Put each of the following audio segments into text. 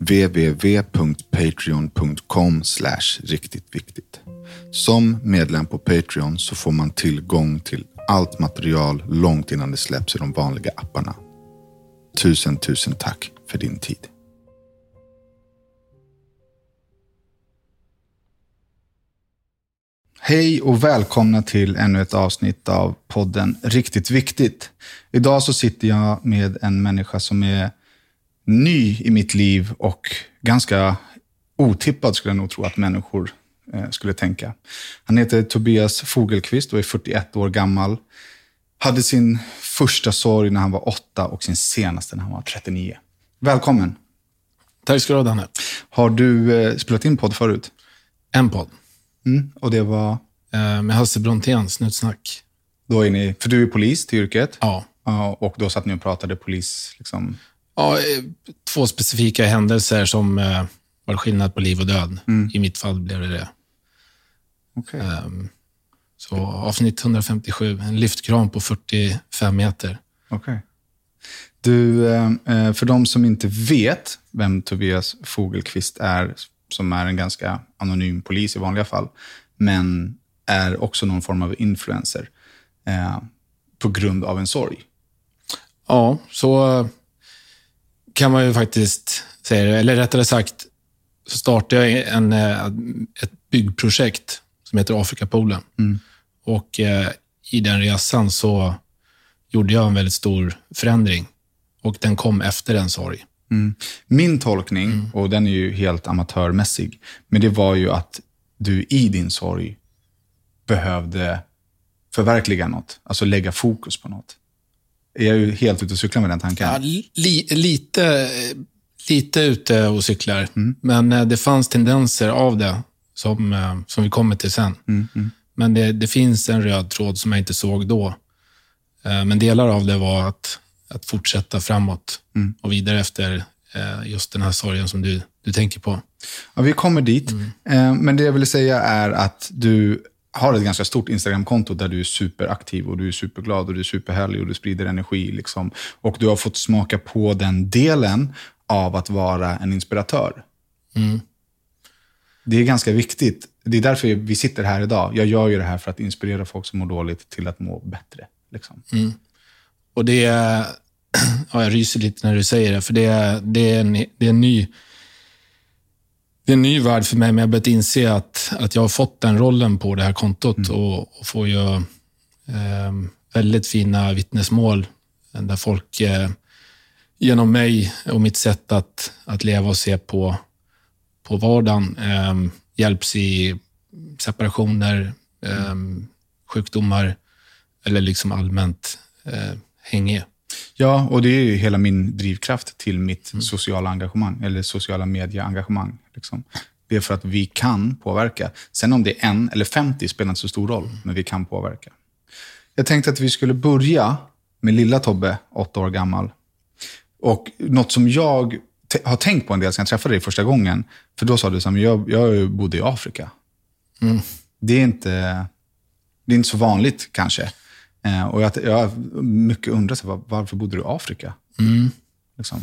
www.patreon.com riktigt viktigt. Som medlem på Patreon så får man tillgång till allt material långt innan det släpps i de vanliga apparna. Tusen, tusen tack för din tid. Hej och välkomna till ännu ett avsnitt av podden Riktigt Viktigt. Idag så sitter jag med en människa som är ny i mitt liv och ganska otippad skulle jag nog tro att människor eh, skulle tänka. Han heter Tobias Fogelqvist och är 41 år gammal. Hade sin första sorg när han var åtta och sin senaste när han var 39. Välkommen! Tack ska du ha, Danne. Har du eh, spelat in podd förut? En podd. Mm, och det var? Eh, med Hasse Brontén, Snutsnack. Då är ni, för du är polis till yrket? Ja. Ja, och då satt ni och pratade polis? Liksom. Ja. eh, Två specifika händelser som eh, var skillnad på liv och död. Mm. I mitt fall blev det det. Okay. Ehm, Så avsnitt 157, en lyftkran på 45 meter. Okay. Du, eh, eh, för de som inte vet vem Tobias Fogelqvist är, som är en ganska anonym polis i vanliga fall, men är också någon form av influencer eh, på grund av en sorg. Ja, så kan man ju faktiskt säga. Eller rättare sagt, så startade jag en, eh, ett byggprojekt som heter Afrikapoolen. Mm. Och eh, i den resan så gjorde jag en väldigt stor förändring. Och den kom efter en sorg. Mm. Min tolkning, och den är ju helt amatörmässig, men det var ju att du i din sorg behövde förverkliga något. Alltså lägga fokus på något. Är jag ju helt ute och cyklar med den tanken? Ja, li, lite, lite ute och cyklar, men eh, det fanns tendenser av det som, eh, som vi kommer till sen. Mm, mm. Men det, det finns en röd tråd som jag inte såg då. Eh, Men delar av det var att, att fortsätta framåt Mm. och vidare efter just den här sorgen som du, du tänker på. Ja, vi kommer dit. Eh, Men det jag vill säga är att du har ett ganska stort Instagramkonto där du är superaktiv och du är superglad och du är superhärlig och du sprider energi. Liksom. Och du har fått smaka på den delen av att vara en inspiratör. Mm. Det är ganska viktigt. Det är därför vi sitter här idag. Jag gör ju det här för att inspirera folk som mår dåligt till att må bättre. Liksom. Och det är... Ja, jag ryser lite när du säger det, för det är, det är, en, det är en ny... Det är en ny värld för mig, men jag har börjat inse att, att jag har fått den rollen på det här kontot och, och får ju eh, väldigt fina vittnesmål där folk eh, genom mig och mitt sätt att, att leva och se på, på vardagen eh, hjälps i separationer, eh, sjukdomar eller liksom allmänt eh, hänge. Ja, och det är ju hela min drivkraft till mitt sociala engagemang, eller sociala medieengagemang. Liksom. Det är för att vi kan påverka. Sen om det är en eller 50 spelar inte så stor roll, men vi kan påverka. Jag tänkte att vi skulle börja med lilla Tobbe, åtta år gammal. Och något som jag har tänkt på en del sen jag träffade dig första gången, för då sa du att jag, jag bodde i Afrika. Det, är inte, det är inte så vanligt kanske. Eh, och jag, jag mycket undrat, så här, var- varför bodde du i Afrika? Liksom.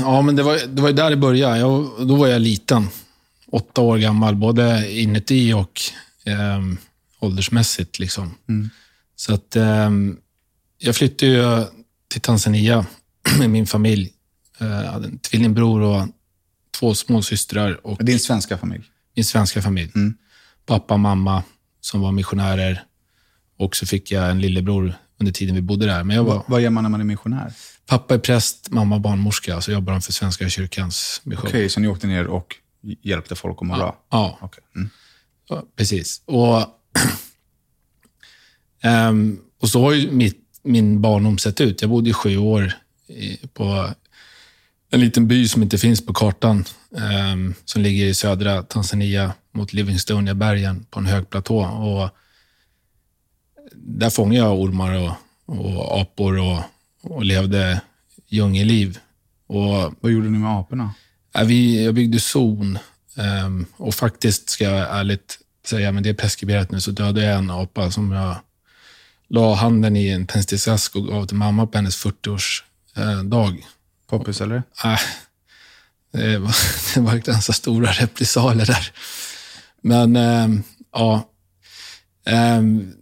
Ja, men det var, det var där det började. Jag, då var jag liten. Åtta år gammal, både inuti och eh, åldersmässigt. Liksom. Så att eh, jag flyttade till Tanzania med min familj. Eh, Jag hade en tvillingbror och två småsystrar och Din svenska familj. min svenska familj. Pappa och mamma som var missionärer. Och så fick jag en lillebror under tiden vi bodde där. Men jag var, Vad gör man när man är missionär? pappa är präst, mamma barnmorska. Så jobbar de för Svenska kyrkans mission. Okej, så ni åkte ner och hjälpte folk att må bra? Ja, Okej. Mm. Ja, precis. Och, ehm, och så har ju mitt, min barndom sett ut. Jag bodde i sju år i, på en liten by som inte finns på kartan, ehm, som ligger i södra Tanzania mot Livingstonia-bergen på en hög platå. Och där fångade jag ormar och, och apor och, och levde djungelliv. Och, Vad gjorde ni med aporna? vi, jag byggde zon ehm, och faktiskt, ska jag ärligt säga, men det är preskriberat nu, så dödade jag en apa som jag la handen i en tändsticksask och gav till mamma på hennes 40-årsdag. Poppis, eller? Äh, det, var, det var ganska stora repressalier där. Men ehm, ja. Ehm,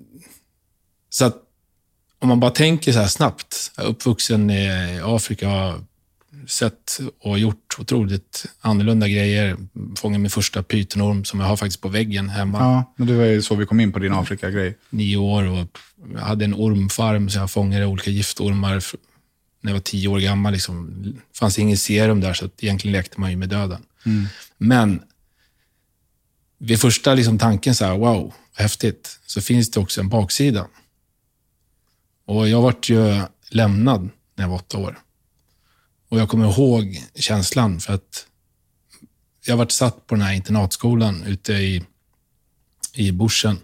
så att om man bara tänker så här snabbt. Jag är uppvuxen i Afrika, har sett och gjort otroligt annorlunda grejer. Fångade min första pytonorm som jag har faktiskt på väggen hemma. Ja, men det var ju så vi kom in på din Afrika-grej. Nio år och jag hade en ormfarm så jag fångade olika giftormar när jag var tio år gammal. Liksom. Det fanns ingen serum där, så egentligen lekte man ju med döden. Men vid första liksom tanken så här, wow, häftigt, så finns det också en baksida. Och jag vart ju lämnad när jag var åtta år. Och jag kommer ihåg känslan för att jag vart satt på den här internatskolan ute i, i bushen.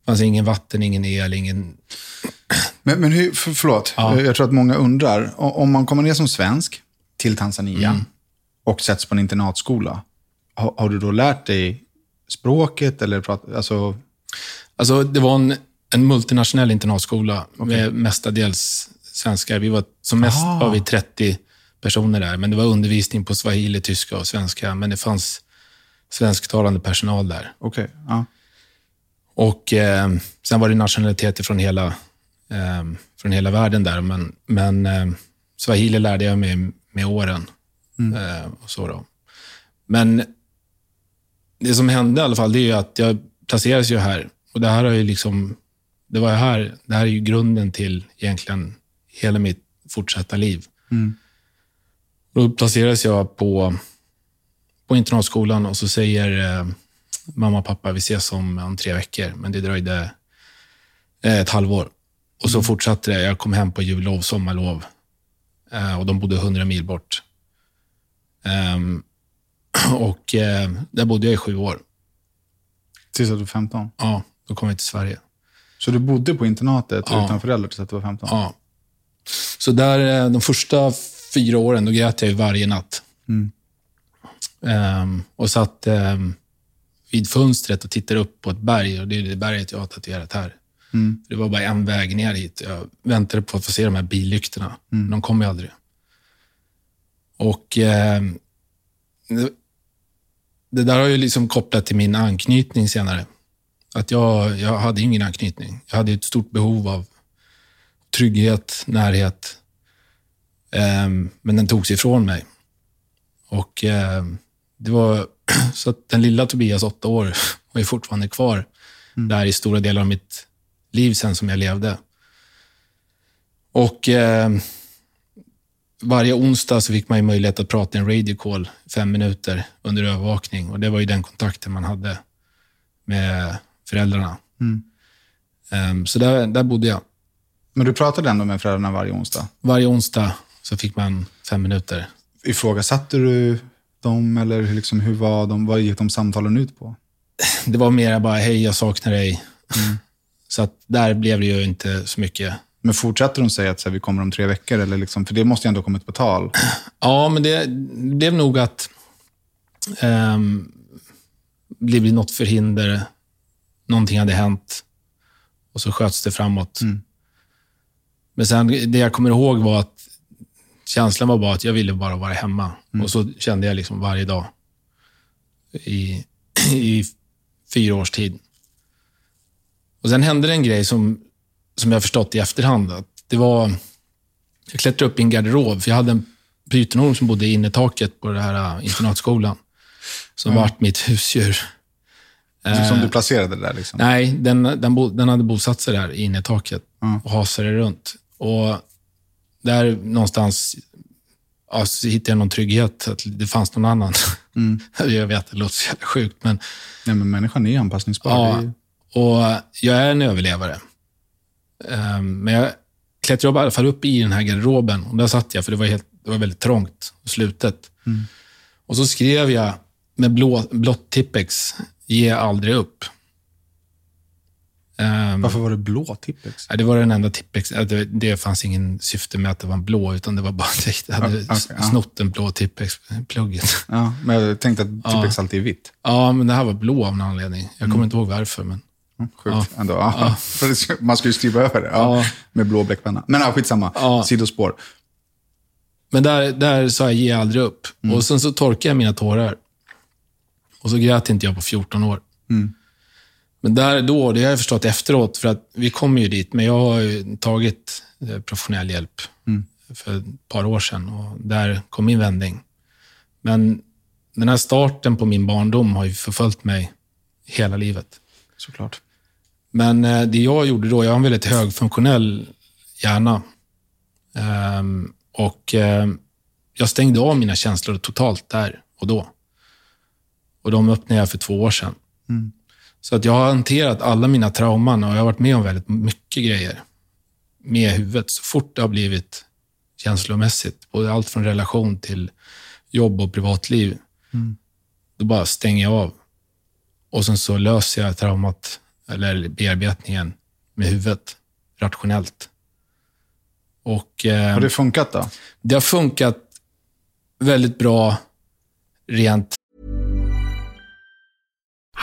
Det fanns ingen vatten, ingen el, ingen... Men, men hur, för, förlåt, Ja. jag tror att många undrar. Om man kommer ner som svensk till Tanzania Mm. och sätts på en internatskola, har, har du då lärt dig språket? Eller prat, alltså, Alltså, det var en, en multinationell internatskola med mestadels svenskar. Vi var, som mest Ah. var vi 30 personer där, men det var undervisning på swahili, tyska och svenska. Men det fanns svensktalande personal där. okej. ja. Och eh, sen var det nationaliteter från hela, eh, från hela världen där. Men, men eh, swahili lärde jag mig med åren. Eh, och så då. Men det som hände i alla fall, det är ju att jag placerades ju här. Och det här har ju liksom, det var här, det här är ju grunden till egentligen hela mitt fortsatta liv. Mm. Då placerades jag på, på internatskolan och så säger eh, mamma och pappa, vi ses om, om tre veckor. Men det dröjde eh, ett halvår. Och så fortsatte det. Jag kom hem på jullov, sommarlov. Eh, och de bodde 100 mil bort. Ehm, och eh, där bodde jag i sju år. Tills du var 15. Ja, då kom jag till Sverige. Så du bodde på internatet Ja. utan föräldrar tills att du var 15? Ja. Så där, eh, de första fyra åren, då grät jag varje natt. Mm. Ehm, och satt ehm, vid fönstret och tittade upp på ett berg. Och det är det berget jag har tatuerat här. Mm. Det var bara en väg ner hit. Jag väntade på att få se de här billyktorna. Mm. De kom ju aldrig. Och ehm, det, det där har ju liksom kopplat till min anknytning senare. Att jag, jag hade ingen anknytning. Jag hade ett stort behov av trygghet, närhet. Ehm, men den togs ifrån mig. Och ehm, det var så att den lilla Tobias, åtta år, var ju fortfarande kvar där i stora delar av mitt liv sen som jag levde. Och ehm, varje onsdag så fick man ju möjlighet att prata i en radio call fem minuter under övervakning. Och det var ju den kontakten man hade med föräldrarna. Mm. Ehm, så där, där bodde jag. Men du pratade ändå med föräldrarna varje onsdag? Varje onsdag så fick man fem minuter. Ifrågasatte du dem eller liksom, hur var de, vad gick de samtalen ut på? Det var mer bara, hej, jag saknar dig. Så att där blev det ju inte så mycket. Men fortsatte de säga att så här, vi kommer om tre veckor? Eller liksom, för det måste ju ändå ha kommit på tal. Ja, men det, det blev nog att um, det blev något förhinder. Någonting hade hänt och så sköts det framåt. Mm. Men sen, det jag kommer ihåg var att känslan var bara att jag ville bara vara hemma. Och så kände jag liksom varje dag i, i fyra års tid. Och Sen hände det en grej som, som jag förstått i efterhand. Att det var, jag klättrade upp i en garderob, för jag hade en pytonorm som bodde i innertaket på den här internatskolan. Som Mm. vart mitt husdjur. Som du placerade där. Liksom. Nej, den, den, bo, den hade bosatt sig där i innertaket Mm. och hasade runt. Och där någonstans ja, hittade jag någon trygghet, att det fanns någon annan. Mm. jag vet, det låter så jävla sjukt, men Nej, men människan är anpassningsbar. Ja. Är och jag är en överlevare. Ehm, Men jag klättrade i alla fall upp i den här garderoben och där satt jag, för det var, helt, det var väldigt trångt och slutet. Mm. Och så skrev jag med blå, blått Tippex, ge aldrig upp. Ehm, Varför var det blå Tippex? det var den enda Tippex. Det, det fanns ingen syfte med att det var en blå, utan det var bara att jag hade Ja, okej, ja. snott en blå Tippex-plugget. Ja, men jag tänkte att Tippex alltid är vitt. Ja, men det här var blå av någon anledning. Jag Mm. kommer inte ihåg varför, men Mm, Sjukt ändå. Ja. Det ska- Man ska ju skriva över det ja. Ja. med blå bläckpenna. Men ja, skitsamma. Ja. Sidospår. Men där, där sa jag ge aldrig upp. Mm. Och sen så torkade jag mina tårar. Och så grät inte jag på 14 år. Mm. Men där då, det har jag förstått efteråt, för att vi kom ju dit, men jag har ju tagit eh, professionell hjälp Mm. för ett par år sedan och där kom min vändning. Men den här starten på min barndom har ju förföljt mig hela livet. Såklart. Men eh, det jag gjorde då, jag har en väldigt högfunktionell hjärna. Ehm, och ehm, jag stängde av mina känslor totalt där och då. Och de öppnade jag för två år sedan. Mm. Så att jag har hanterat alla mina trauman och jag har varit med om väldigt mycket grejer med huvudet. Så fort det har blivit känslomässigt, både allt från relation till jobb och privatliv, Mm. då bara stänger jag av. Och sen så löser jag traumat eller bearbetningen med huvudet, rationellt. Och eh, Har det funkat då? det har funkat väldigt bra rent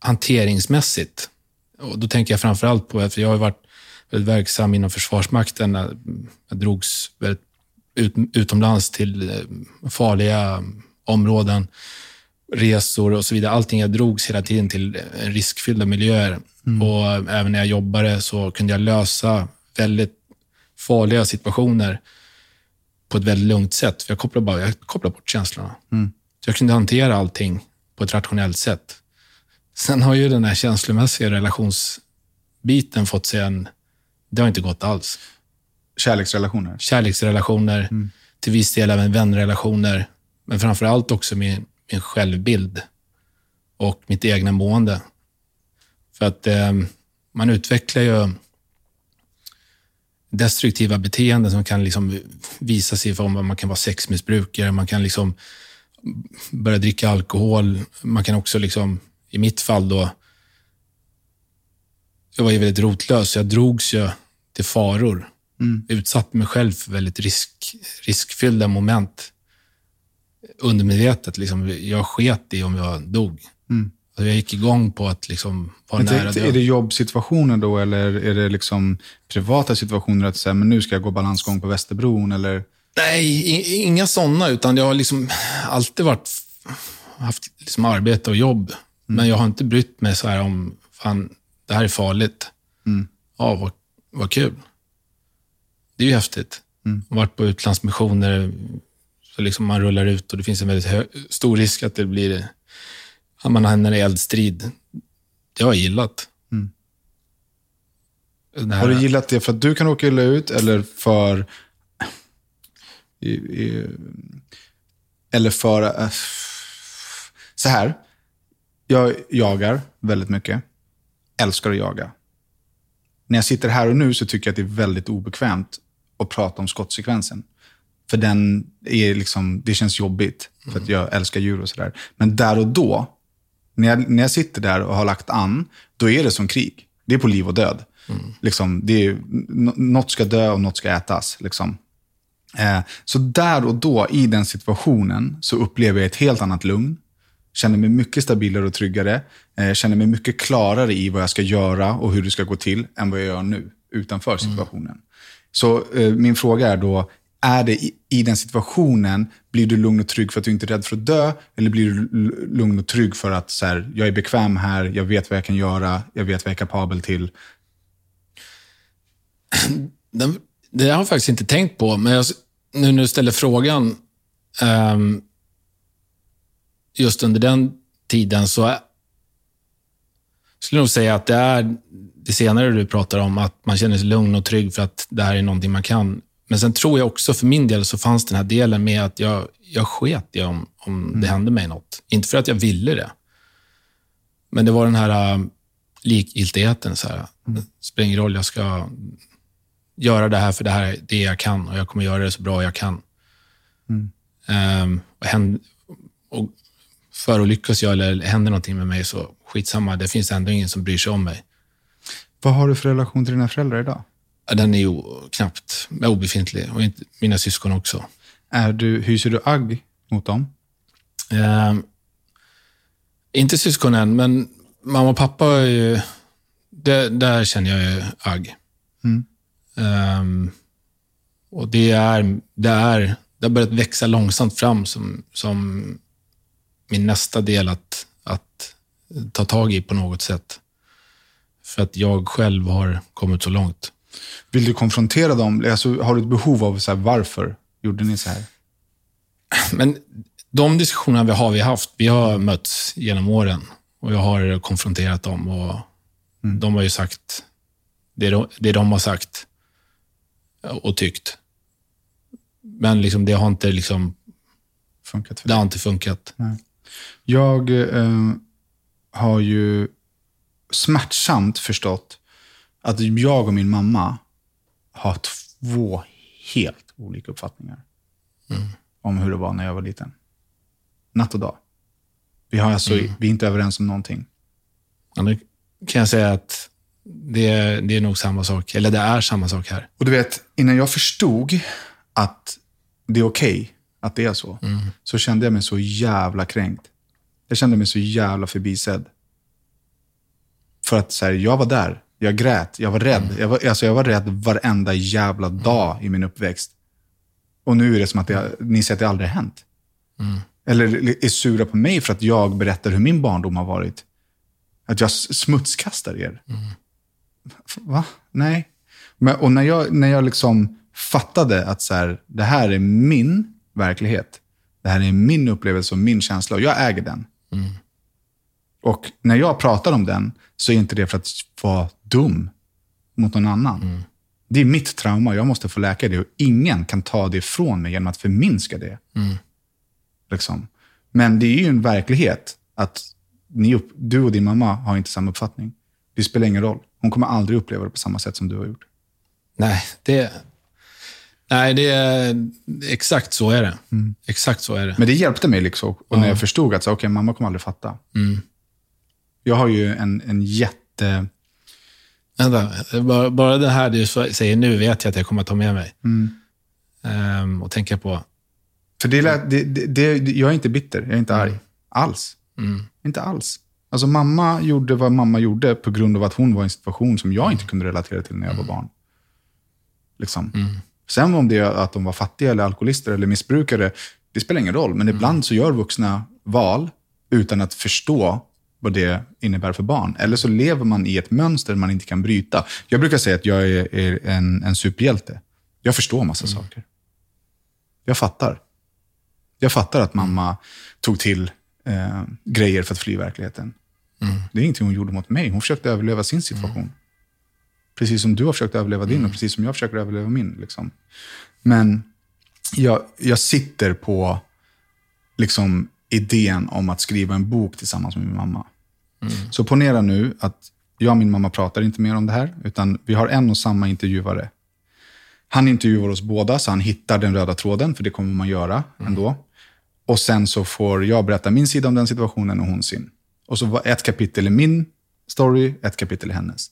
Hanteringsmässigt. Och då tänker jag framför allt på, för jag har varit väldigt verksam inom Försvarsmakten. Jag drogs väldigt ut, utomlands till eh, farliga områden, resor och så vidare. Allting jag drogs hela tiden till eh, riskfyllda miljöer. Och även när jag jobbade så kunde jag lösa väldigt farliga situationer på ett väldigt lugnt sätt. För jag kopplade, bara, jag kopplade bort känslorna. Så jag kunde hantera allting på ett rationellt sätt. Sen har ju den här känslomässiga relationsbiten fått sig en... Det har inte gått alls. Kärleksrelationer. Kärleksrelationer, till viss del även vänrelationer, men framför allt också min, min självbild och mitt egna mående. För att eh, man utvecklar ju destruktiva beteenden som kan liksom visa sig i form av att man kan vara sexmissbrukare, man kan liksom börja dricka alkohol. Man kan också, liksom, i mitt fall då, jag var ju väldigt rotlös, jag drogs ju till faror. Utsatte mig själv för väldigt risk, riskfyllda moment. Undermedvetet. Liksom, jag sket i om jag dog. Alltså, jag gick igång på att liksom vara Men nära tänkte, död. är det jobbsituationer då, eller är det liksom privata situationer? Att säga, men nu ska jag gå balansgång på Västerbron, eller? Nej, inga sådana, utan jag har liksom alltid varit, haft liksom arbete och jobb. Men jag har inte brytt mig så här om, fan, det här är farligt. Ja, vad, vad kul. Det är ju häftigt. Mm. varit på utlandsmissioner, så liksom man rullar ut och det finns en väldigt hö- stor risk att det blir, att man hamnar i eldstrid. Det har jag gillat. Här- Har du gillat det för att du kan åka illa ut, eller för... I, i, eller för... eh, så här. Jag jagar väldigt mycket. Älskar att jaga. När jag sitter här och nu så tycker jag att det är väldigt obekvämt att prata om skottsekvensen. För den är liksom, det känns jobbigt, för att jag älskar djur och sådär. Men där och då, när jag, när jag sitter där och har lagt an, då är det som krig. Det är på liv och död. Liksom, det är, något ska dö och något ska ätas. Liksom. Eh, så där och då, i den situationen, så upplever jag ett helt annat lugn. Känner mig mycket stabilare och tryggare. Eh, känner mig mycket klarare i vad jag ska göra och hur det ska gå till, än vad jag gör nu, utanför situationen. Så eh, min fråga är då, är det i, i den situationen, blir du lugn och trygg för att du inte är rädd för att dö? Eller blir du lugn och trygg för att så här, jag är bekväm här, jag vet vad jag kan göra, jag vet vad jag är kapabel till? Den, det har jag faktiskt inte tänkt på, men jag, nu när du ställer frågan, ehm, just under den tiden så är, skulle jag nog säga att det är det senare du pratar om, att man känner sig lugn och trygg för att det här är någonting man kan. Men sen tror jag också för min del så fanns den här delen med att jag, jag sket i om, om mm. det hände mig något. Inte för att jag ville det. Men det var den här uh, likgiltigheten. Så här, mm. Spelar ingen roll, jag ska göra det här för det här är det jag kan och jag kommer göra det så bra jag kan. Mm. Um, och, händ, och förolyckas jag eller händer någonting med mig så skitsamma, det finns ändå ingen som bryr sig om mig. Vad har du för relation till dina föräldrar idag? Den är ju knappt obefintlig och inte, mina syskon också. Är du, hyser du agg mot dem? Um, inte syskonen, men mamma och pappa är ju... Det, där känner jag ju agg. Mm. Um, och det är, det är, det har börjat växa långsamt fram som, som min nästa del att, att ta tag i på något sätt. För att jag själv har kommit så långt. Vill du konfrontera dem? Alltså, har du ett behov av så här, varför gjorde ni så här? Men de diskussionerna vi har vi haft, vi har mötts genom åren och jag har konfronterat dem och mm. de har ju sagt det de, det de har sagt och tyckt. Men liksom, det har inte liksom... Funkat det har inte funkat. Nej. Jag eh, har ju smärtsamt förstått att jag och min mamma har två helt olika uppfattningar mm. om hur det var när jag var liten. Natt och dag. Vi, har alltså, mm. vi är inte överens om någonting. Ja, det kan jag säga att det är, det är nog samma sak. Eller det är samma sak här. Och du vet, innan jag förstod att det är okej okay att det är så, mm. så kände jag mig så jävla kränkt. Jag kände mig så jävla förbisedd. För att så här, jag var där. Jag grät. Jag var rädd. Mm. Jag, var, alltså, jag var rädd varenda jävla dag i min uppväxt. Och nu är det som att det, ni säger att det aldrig har hänt. Mm. Eller är sura på mig för att jag berättar hur min barndom har varit. Att jag smutskastar er. Mm. Va? Nej. Men, och när jag, när jag liksom fattade att så här, det här är min verklighet. Det här är min upplevelse och min känsla och jag äger den. Mm. Och när jag pratar om den så är inte det för att vara dum mot någon annan. Mm. Det är mitt trauma, jag måste få läka det och ingen kan ta det ifrån mig genom att förminska det. Mm. Liksom. Men det är ju en verklighet att ni, du och din mamma har inte samma uppfattning. Det spelar ingen roll. Hon kommer aldrig uppleva det på samma sätt som du har gjort. Nej, det, nej, det är exakt så är det. Mm. Exakt så är det. Men det hjälpte mig liksom. Och ja. när jag förstod att så, okay, mamma kommer aldrig fatta. Mm. Jag har ju en, en jätte... Vänta, bara, bara det här du säger nu vet jag att jag kommer att ta med mig. Mm. Um, och tänka på. För det, det, det, det, jag är inte bitter, jag är inte arg. Mm. Alls. Mm. Inte alls. Alltså mamma gjorde vad mamma gjorde på grund av att hon var i en situation som jag inte kunde relatera till när jag var barn. Liksom. Sen om det är att de var fattiga, eller alkoholister eller missbrukare, det spelar ingen roll. Men mm. ibland så gör vuxna val utan att förstå vad det innebär för barn. Eller så lever man i ett mönster man inte kan bryta. Jag brukar säga att jag är, är en, en superhjälte. Jag förstår massa mm. saker. Jag fattar. Jag fattar att mamma tog till eh, grejer för att fly verkligheten. Mm. Det är ingenting hon gjorde mot mig. Hon försökte överleva sin situation. Mm. Precis som du har försökt överleva din och mm. precis som jag försöker överleva min. Liksom. Men jag, jag sitter på liksom, idén om att skriva en bok tillsammans med min mamma. Mm. Så ponera nu att jag och min mamma pratar inte mer om det här, utan vi har en och samma intervjuare. Han intervjuar oss båda, så han hittar den röda tråden, för det kommer man göra mm. ändå. Och sen så får jag berätta min sida om den situationen och hon sin. Och så var ett kapitel i min story, ett kapitel i hennes.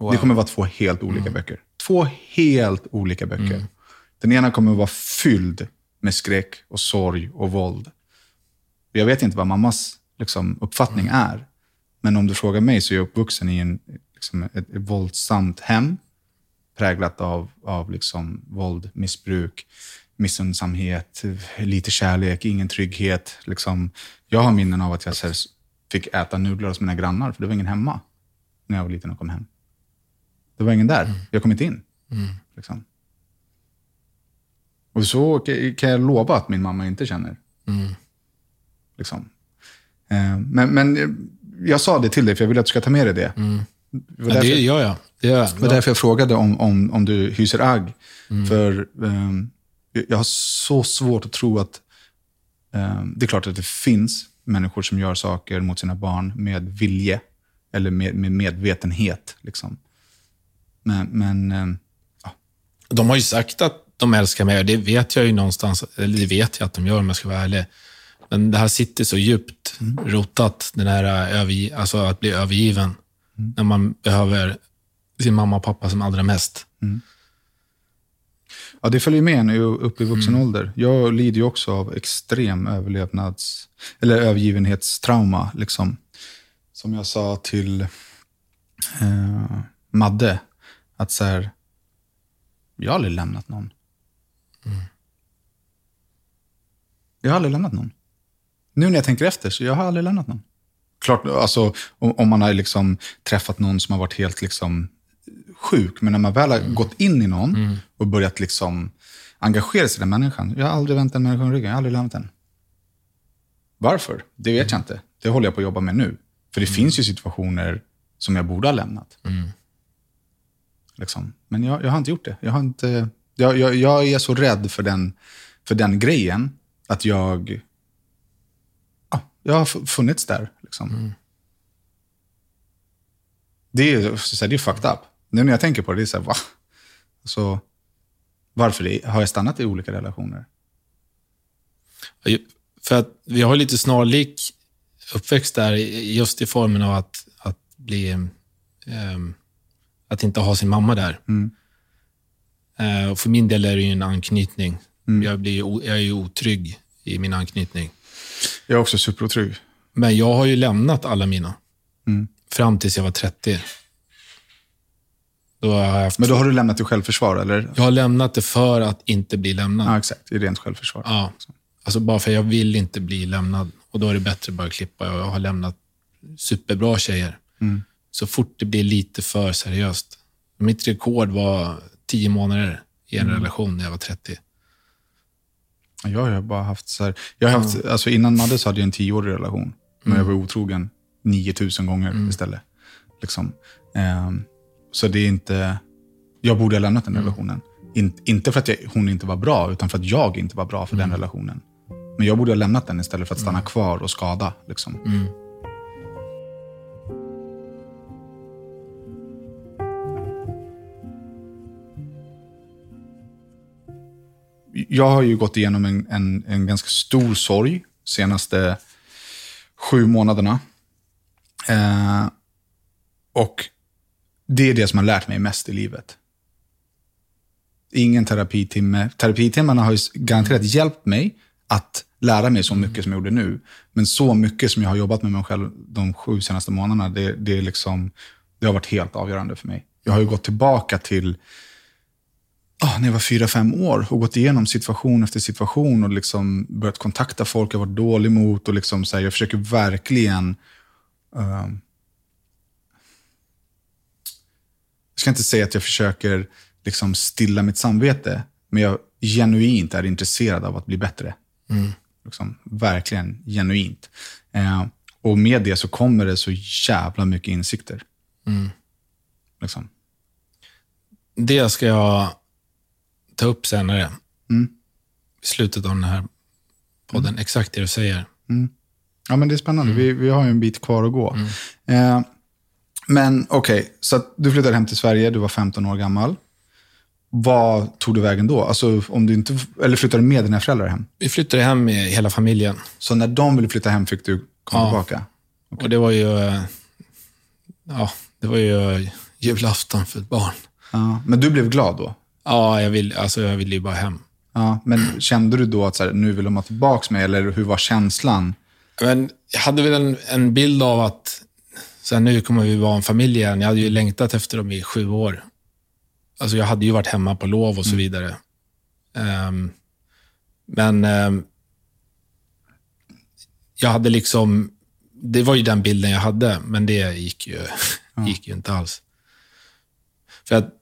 Wow. Det kommer vara två helt olika mm. böcker. Två helt olika böcker. Mm. Den ena kommer vara fylld med skräck och sorg och våld. Jag vet inte vad mammas liksom, uppfattning mm. är. Men om du frågar mig så är jag uppvuxen i en, liksom, ett, ett våldsamt hem präglat av, av liksom, våld, missbruk, missundsamhet, lite kärlek, ingen trygghet. Liksom. Jag har minnen av att jag fick äta nudlar hos mina grannar, för det var ingen hemma när jag var liten och kom hem. Det var ingen där. Mm. Jag kom inte in. Mm. Liksom. Och så kan jag lova att min mamma inte känner. Mm. Liksom. Eh, men, men jag sa det till dig, för jag vill att du ska ta med dig det. Mm. Det var Ja, därför, det gör jag. Det gör jag. var därför jag frågade om, om, om du hyser agg. För ehm, jag har så svårt att tro att... ehm, det är klart att det finns människor som gör saker mot sina barn med vilje. Eller med, med medvetenhet. Liksom. Men, men ehm, De har ju sagt att de älskar mig och det vet jag ju någonstans, eller det vet jag att de gör om jag ska vara ärlig. Men det här sitter så djupt rotat, den här övergi- alltså att bli övergiven. När man behöver sin mamma och pappa som allra mest. Ja, det följer med en ju upp i vuxen ålder. Jag lider ju också av extrem överlevnads... Eller övergivenhetstrauma. Liksom. Som jag sa till eh, Madde, att så här, jag har aldrig lämnat någon. Jag har aldrig lämnat någon. Nu när jag tänker efter, så jag har aldrig lämnat någon. Klart, alltså, om, om man har liksom träffat någon som har varit helt liksom sjuk, men när man väl har gått in i någon och börjat liksom engagera sig i den människan. Jag har aldrig vänt en människa i ryggen, jag har aldrig lämnat den. Varför? Det vet jag inte. Det håller jag på att jobba med nu. För det finns ju situationer som jag borde ha lämnat. Liksom. Men jag, jag har inte gjort det. Jag, har inte, jag, jag, jag är så rädd för den, för den grejen att jag... Ja, jag har fu- funnits där. Liksom. Det, är, så här, det är fucked up. Nu när jag tänker på det, det är så här, va? Så, varför det, har jag stannat i olika relationer? För att vi har lite snarlik uppväxt där, just i formen av att, att bli... ehm, att inte ha sin mamma där. Eh, och för min del är det ju en anknytning. Jag, blir, jag är ju otrygg i min anknytning. Jag är också superotrygg. Men jag har ju lämnat alla mina. Fram tills jag var 30. Då har jag, haft, Men då har du lämnat i självförsvar, eller? jag har lämnat det för att inte bli lämnad. Ja, exakt. I rent självförsvar. Ja. Alltså bara för jag vill inte bli lämnad. Och då är det bättre att bara klippa. Jag har lämnat superbra tjejer. Så fort det blir lite för seriöst. Mitt rekord var tio månader i en relation när jag var 30. Jag har bara haft så här, jag har haft, alltså innan Madde så hade jag en tioårig relation. Men jag var otrogen 9000 gånger istället. Liksom. Ehm, så det är inte, jag borde ha lämnat den relationen. In, inte för att jag, hon inte var bra, utan för att jag inte var bra för den relationen. Men jag borde ha lämnat den istället för att stanna kvar och skada. Liksom. Jag har ju gått igenom en, en, en ganska stor sorg senaste sju månaderna. Eh, och det är det som har lärt mig mest i livet. Ingen terapitimme. Terapitimmarna har ju garanterat hjälpt mig att lära mig så mycket som jag gjorde nu. Men så mycket som jag har jobbat med mig själv de sju senaste månaderna, det, det, är liksom, det har varit helt avgörande för mig. Jag har ju gått tillbaka till när jag var fyra, fem år och gått igenom situation efter situation och liksom börjat kontakta folk jag varit dålig mot. Och liksom så här, jag försöker verkligen... ehm, jag ska inte säga att jag försöker liksom stilla mitt samvete, men jag genuint är intresserad av att bli bättre. Liksom, verkligen genuint. Eh, och med det så kommer det så jävla mycket insikter. Liksom. Det ska jag ta upp senare. Mm. I slutet av den här podden. Exakt det du säger. Ja, men det är spännande. Vi, vi har ju en bit kvar att gå. Eh, men okej, så att du flyttade hem till Sverige, du var 15 år gammal. Vad tog du vägen då? Alltså, om du inte, eller flyttade du med dina föräldrar hem? Vi flyttade hem med hela familjen. Så när de ville flytta hem fick du komma Ja. tillbaka? Och det var ju... eh, Ja, det var ju julafton för ett barn. Ja, men du blev glad då? Ja, jag vill, alltså jag ville ju bara hem. Ja, men kände du då att så här, nu vill de ha tillbaka mig, eller hur var känslan? Men jag hade väl en, en bild av att så här, nu kommer vi vara en familj igen. Jag hade ju längtat efter dem i sju år. Alltså jag hade ju varit hemma på lov och så vidare. Ehm, men ehm, jag hade liksom, det var ju den bilden jag hade, men det gick ju, gick ju inte alls. För att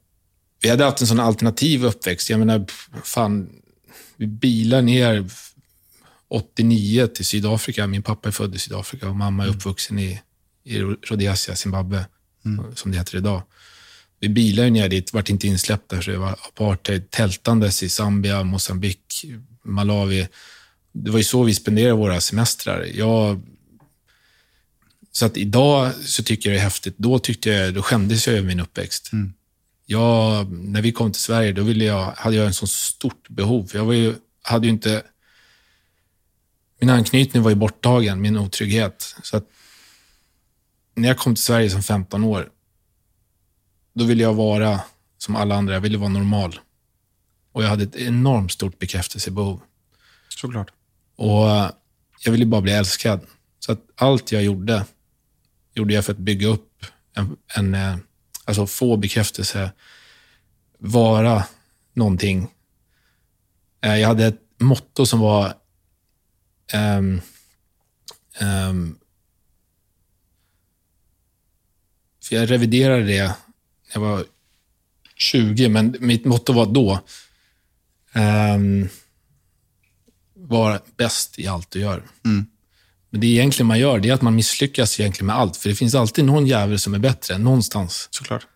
vi hade haft en sån alternativ uppväxt. Jag menar, fan, vi bilar ner 89 till Sydafrika. Min pappa är född i Sydafrika och mamma är uppvuxen i, i Rhodesia, Zimbabwe, som det heter idag. Vi bilade ner dit, vart inte insläppta, så det var apartheid, tältandes i Zambia, Mosambik, Malawi. Det var ju så vi spenderade våra semestrar. Jag, så att idag så tycker jag det är häftigt. Då, tyckte jag, då skämdes jag över min uppväxt. Jag, när vi kom till Sverige, då ville jag, hade jag en så stort behov. Jag var ju, hade ju inte... Min anknytning var ju borttagen, min otrygghet. Så att när jag kom till Sverige som 15 år, då ville jag vara som alla andra. Jag ville vara normal. Och jag hade ett enormt stort bekräftelsebehov. Såklart. Och eh, jag ville bara bli älskad. Så att allt jag gjorde, gjorde jag för att bygga upp en, en eh, alltså få bekräftelse, vara någonting. Eh, jag hade ett motto som var um, um, för jag reviderade det när jag var 20, men mitt motto var då um, var bäst i allt du gör. Mm. Men det egentligen man gör, det är att man misslyckas egentligen med allt. För det finns alltid någon jävel som är bättre, någonstans. Såklart.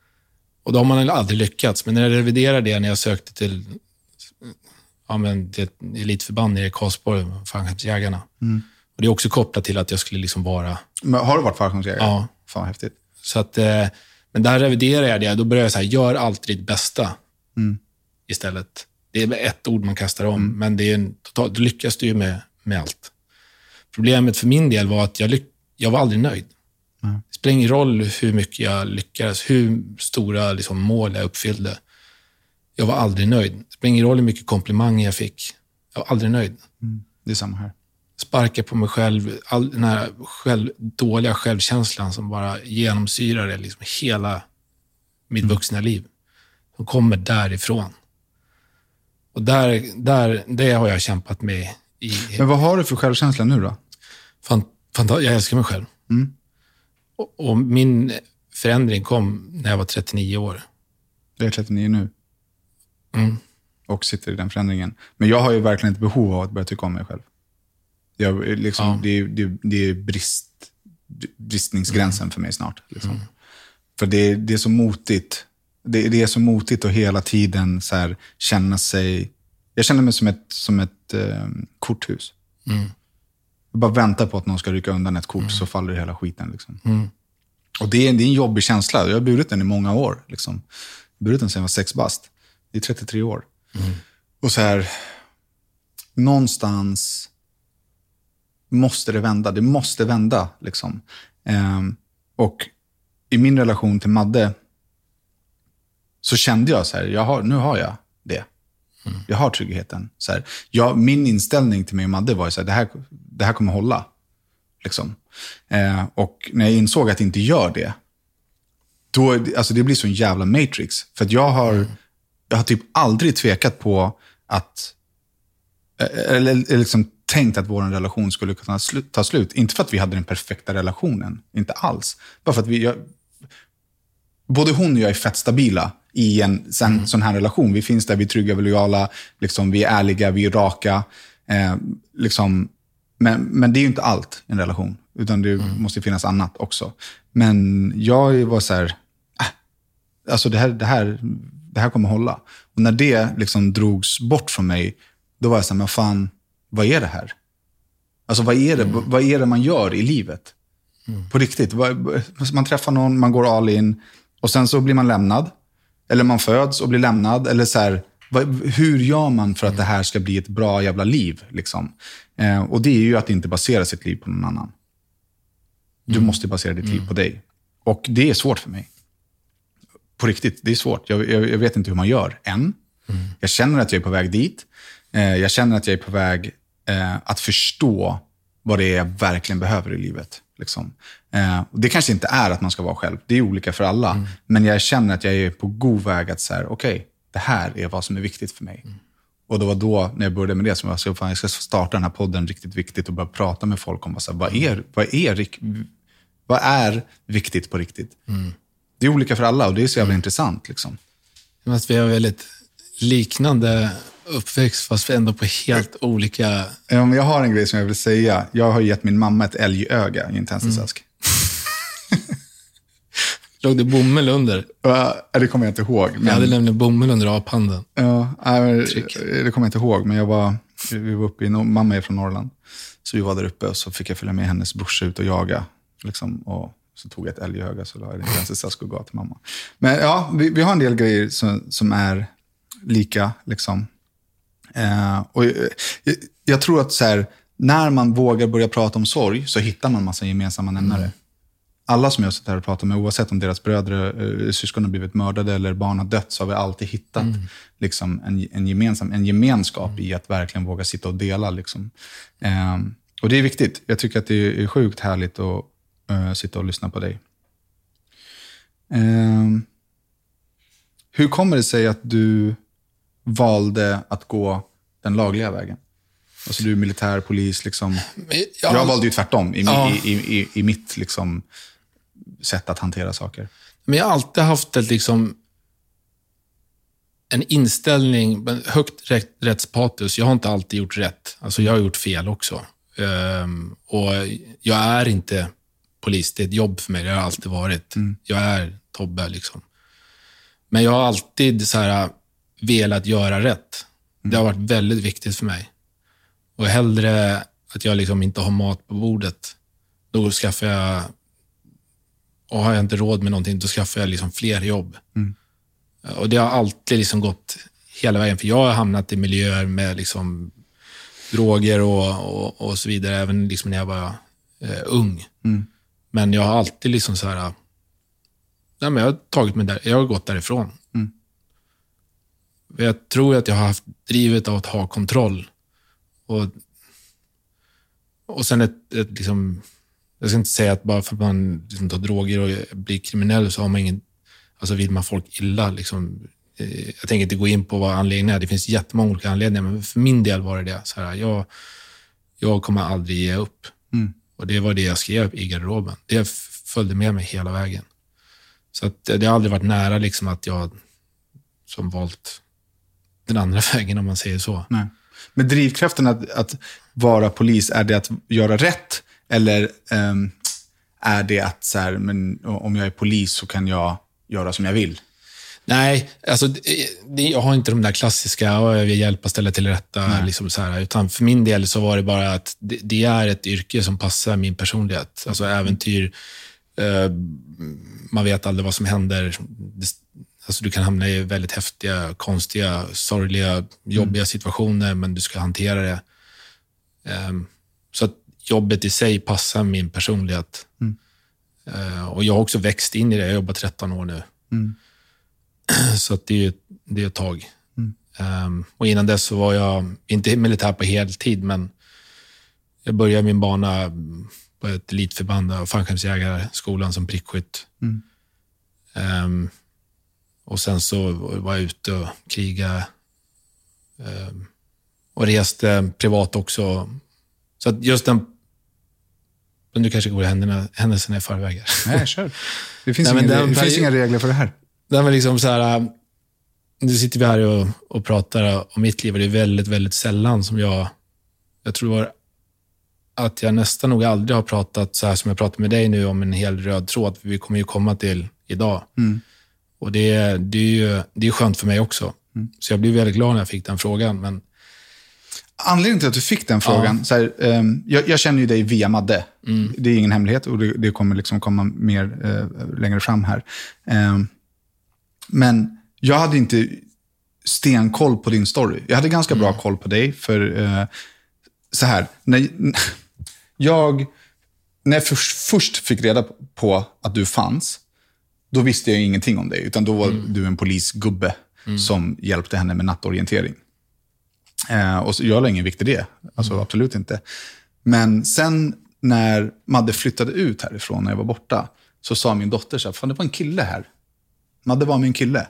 Och då har man aldrig lyckats. Men när jag reviderade det, när jag sökte till, ja, men ett elitförband nere i Karlsborg, Fallskärmsjägarna. Och det är också kopplat till att jag skulle liksom vara... Men har du varit fallskärmsjägare? Ja. Fan vad häftigt. Så att, eh, men där reviderade jag det. Då började jag säga, gör alltid ditt bästa istället. Det är ett ord man kastar om, men det är en, totalt, då lyckas du ju med, med allt. Problemet för min del var att jag, lyck, jag var aldrig nöjd. Det spelar ingen roll hur mycket jag lyckades, hur stora liksom, mål jag uppfyllde. Jag var aldrig nöjd. Det spelar ingen roll hur mycket komplimanger jag fick. Jag var aldrig nöjd. Det är samma här. Sparka på mig själv, all den här själv, dåliga självkänslan som bara genomsyrade liksom hela mitt vuxna liv. Som kommer därifrån. Och där, där, det har jag kämpat med i... Men vad har du för självkänsla nu då? Fan, jag älskar mig själv. Och, och min förändring kom när jag var 39 år. Jag är 39 nu. Mm. Och sitter i den förändringen. Men jag har ju verkligen ett behov av att börja tycka om mig själv. Jag, liksom, Ja. det, är, det, det är brist, bristningsgränsen för mig snart. Liksom. För det, är- det är så motigt. Det, det är så motigt att hela tiden så här, känna sig... Jag känner mig som ett, som ett eh, korthus. Jag bara väntar på att någon ska rycka undan ett kort så faller hela skiten. Liksom. Och det är, det är en jobbig känsla. Jag har burit den i många år. Liksom. Jag har burit den sedan jag var sex bast. Det är 33 år. Och så här, någonstans måste det vända. Det måste vända. Liksom. Ehm, och i min relation till Madde så kände jag så här, jag har, nu har jag det. Jag har tryggheten. Så här, jag, min inställning till mig och Madde var ju så här, det här, det här kommer hålla. Liksom. Eh, och när jag insåg att det inte gör det, då, alltså det blir så en jävla matrix. För jag har, jag har typ aldrig tvekat på att, eh, eller, eller liksom tänkt att vår relation skulle kunna slu- ta slut. Inte för att vi hade den perfekta relationen, inte alls. Bara för att vi, jag, både hon och jag är fett stabila i en sån, sån här relation. Vi finns där, vi är trygga, vi är lojala, liksom, vi är ärliga, vi är raka. Eh, liksom, men, men det är ju inte allt i en relation, utan det måste finnas annat också. Men jag var så här, äh, alltså det här, det, här, det här kommer hålla. Och när det liksom drogs bort från mig, då var jag så här, men fan, vad är det här? Alltså vad är det, vad är det man gör i livet? På riktigt. Man träffar någon, man går all in och sen så blir man lämnad. Eller man föds och blir lämnad. Eller så här, hur gör man för att det här ska bli ett bra jävla liv? Liksom? Eh, och det är ju att inte basera sitt liv på någon annan. Du måste basera ditt liv på dig. Och det är svårt för mig. På riktigt, det är svårt. Jag, jag, jag vet inte hur man gör än. Jag känner att jag är på väg dit. Eh, jag känner att jag är på väg eh, att förstå vad det är jag verkligen behöver i livet. Liksom. Eh, det kanske inte är att man ska vara själv. Det är olika för alla. Men jag känner att jag är på god väg att säga, okej, det här är vad som är viktigt för mig. Och det var då, när jag började med det, som jag sa, fan, jag ska starta den här podden riktigt viktigt och börja prata med folk om vad, så här, vad, är, vad, är, vad är viktigt på riktigt. Det är olika för alla och det är så jävla intressant. Liksom. Att vi har väldigt liknande uppväxt, fast ändå på helt olika... Ja, men jag har en grej som jag vill säga. Jag har gett min mamma ett älgöga i en tändsticksask. Låg det bomull under? Ja, Det kommer jag inte ihåg. Men... Jag hade nämligen bomull under aphanden. Ja, Tryck. det kommer jag inte ihåg, men jag var, vi var uppe i, mamma är från Norrland. Så vi var där uppe och så fick jag följa med hennes brorsa ut och jaga. Liksom, och så tog jag ett älgöga så la jag det i en tändsticksask och gav till mamma. Men ja, vi, vi har en del grejer som, som är lika. Liksom. Eh, och, eh, jag, jag tror att så här, när man vågar börja prata om sorg så hittar man massa gemensamma nämnare. Alla som jag suttit här och pratat med, oavsett om deras bröder, eh, syskon har blivit mördade eller barn har dött, så har vi alltid hittat liksom, en, en, gemensam, en gemenskap i att verkligen våga sitta och dela. Liksom. Eh, och det är viktigt. Jag tycker att det är sjukt härligt att eh, sitta och lyssna på dig. Eh, hur kommer det sig att du valde att gå den lagliga vägen? Alltså du är militär, polis, liksom. Men Jag valde ju tvärtom i, Ja. i, i, i, i mitt liksom, sätt att hantera saker. Men jag har alltid haft ett, liksom, en inställning, högt rätt, rättspatos. Jag har inte alltid gjort rätt. Alltså jag har gjort fel också. Ehm, och jag är inte polis. Det är ett jobb för mig. Det har alltid varit. Jag är Tobbe. Liksom. Men jag har alltid så här, velat göra rätt. Det har varit väldigt viktigt för mig. Och hellre att jag liksom inte har mat på bordet, då skaffar jag och har jag inte råd med någonting, då skaffar jag liksom fler jobb. Och det har alltid liksom gått hela vägen, för jag har hamnat i miljöer med liksom droger och, och, och så vidare, även liksom när jag var eh, ung. Men jag har alltid liksom så här, nej, men jag har tagit mig där, jag har gått därifrån. För Jag tror att jag har haft drivet av att ha kontroll. Och, och sen ett, ett liksom, jag ska inte säga att bara för att man liksom tar droger och blir kriminell så har man ingen, alltså vill man folk illa. Liksom. Eh, Jag tänker inte gå in på vad anledningen är. Det finns jättemånga olika anledningar, men för min del var det det. Så här, jag, jag kommer aldrig ge upp. Och det var det jag skrev i garderoben. Det följde med mig hela vägen. Så att det har aldrig varit nära liksom att jag som valt den andra vägen, om man säger så. Nej. Men drivkraften att, att vara polis, är det att göra rätt? Eller ehm, är det att så här, men, om jag är polis så kan jag göra som jag vill? Nej, alltså, det, jag har inte de där klassiska, "Ja, jag vill hjälpa, ställa till rätta. Liksom så här, utan för min del så var det bara att det, det är ett yrke som passar min personlighet. Alltså äventyr, eh, man vet aldrig vad som händer. Det, alltså, du kan hamna i väldigt häftiga, konstiga, sorgliga, jobbiga situationer, men du ska hantera det. Ehm, så att jobbet i sig passar min personlighet. Eh, och jag har också växt in i det. Jag har jobbat 13 år nu. Så att det, är, det är ett tag. Ehm, och innan dess så var jag inte militär på heltid, men jag började min bana på ett elitförband av fallskärmsjägarskolan som prickskytt. Ehm, och sen så var jag ute och krigade ehm, och reste privat också. Så just den... Nu kanske går händerna, händelserna i förväg. Nej, kör. Det finns, Nej, men ingen, den det finns inga regler för det här. Det var liksom så här, äh, nu sitter vi här och, och pratar om mitt liv och det är väldigt, väldigt sällan som jag, jag tror var att jag nästan nog aldrig har pratat så här som jag pratar med dig nu om en hel röd tråd, vi kommer ju komma till idag. Och det, är- det är ju det är skönt för mig också. Så jag blev väldigt glad när jag fick den frågan. Men Anledningen till att du fick den frågan, så här, ehm, jag, jag känner ju dig via Madde. Det är ingen hemlighet och det, det kommer liksom komma mer eh, längre fram här. Ehm, men jag hade inte stenkoll på din story. Jag hade ganska bra koll på dig, för eh, så här, när, jag, när jag först, först fick reda på att du fanns, då visste jag ingenting om dig, utan då var du en polisgubbe som hjälpte henne med nattorientering. Eh, och så, jag la ingen vikt i det. Alltså, Absolut inte. Men sen när Madde flyttade ut härifrån, när jag var borta, så sa min dotter så här, fan det var en kille här. Madde var en kille.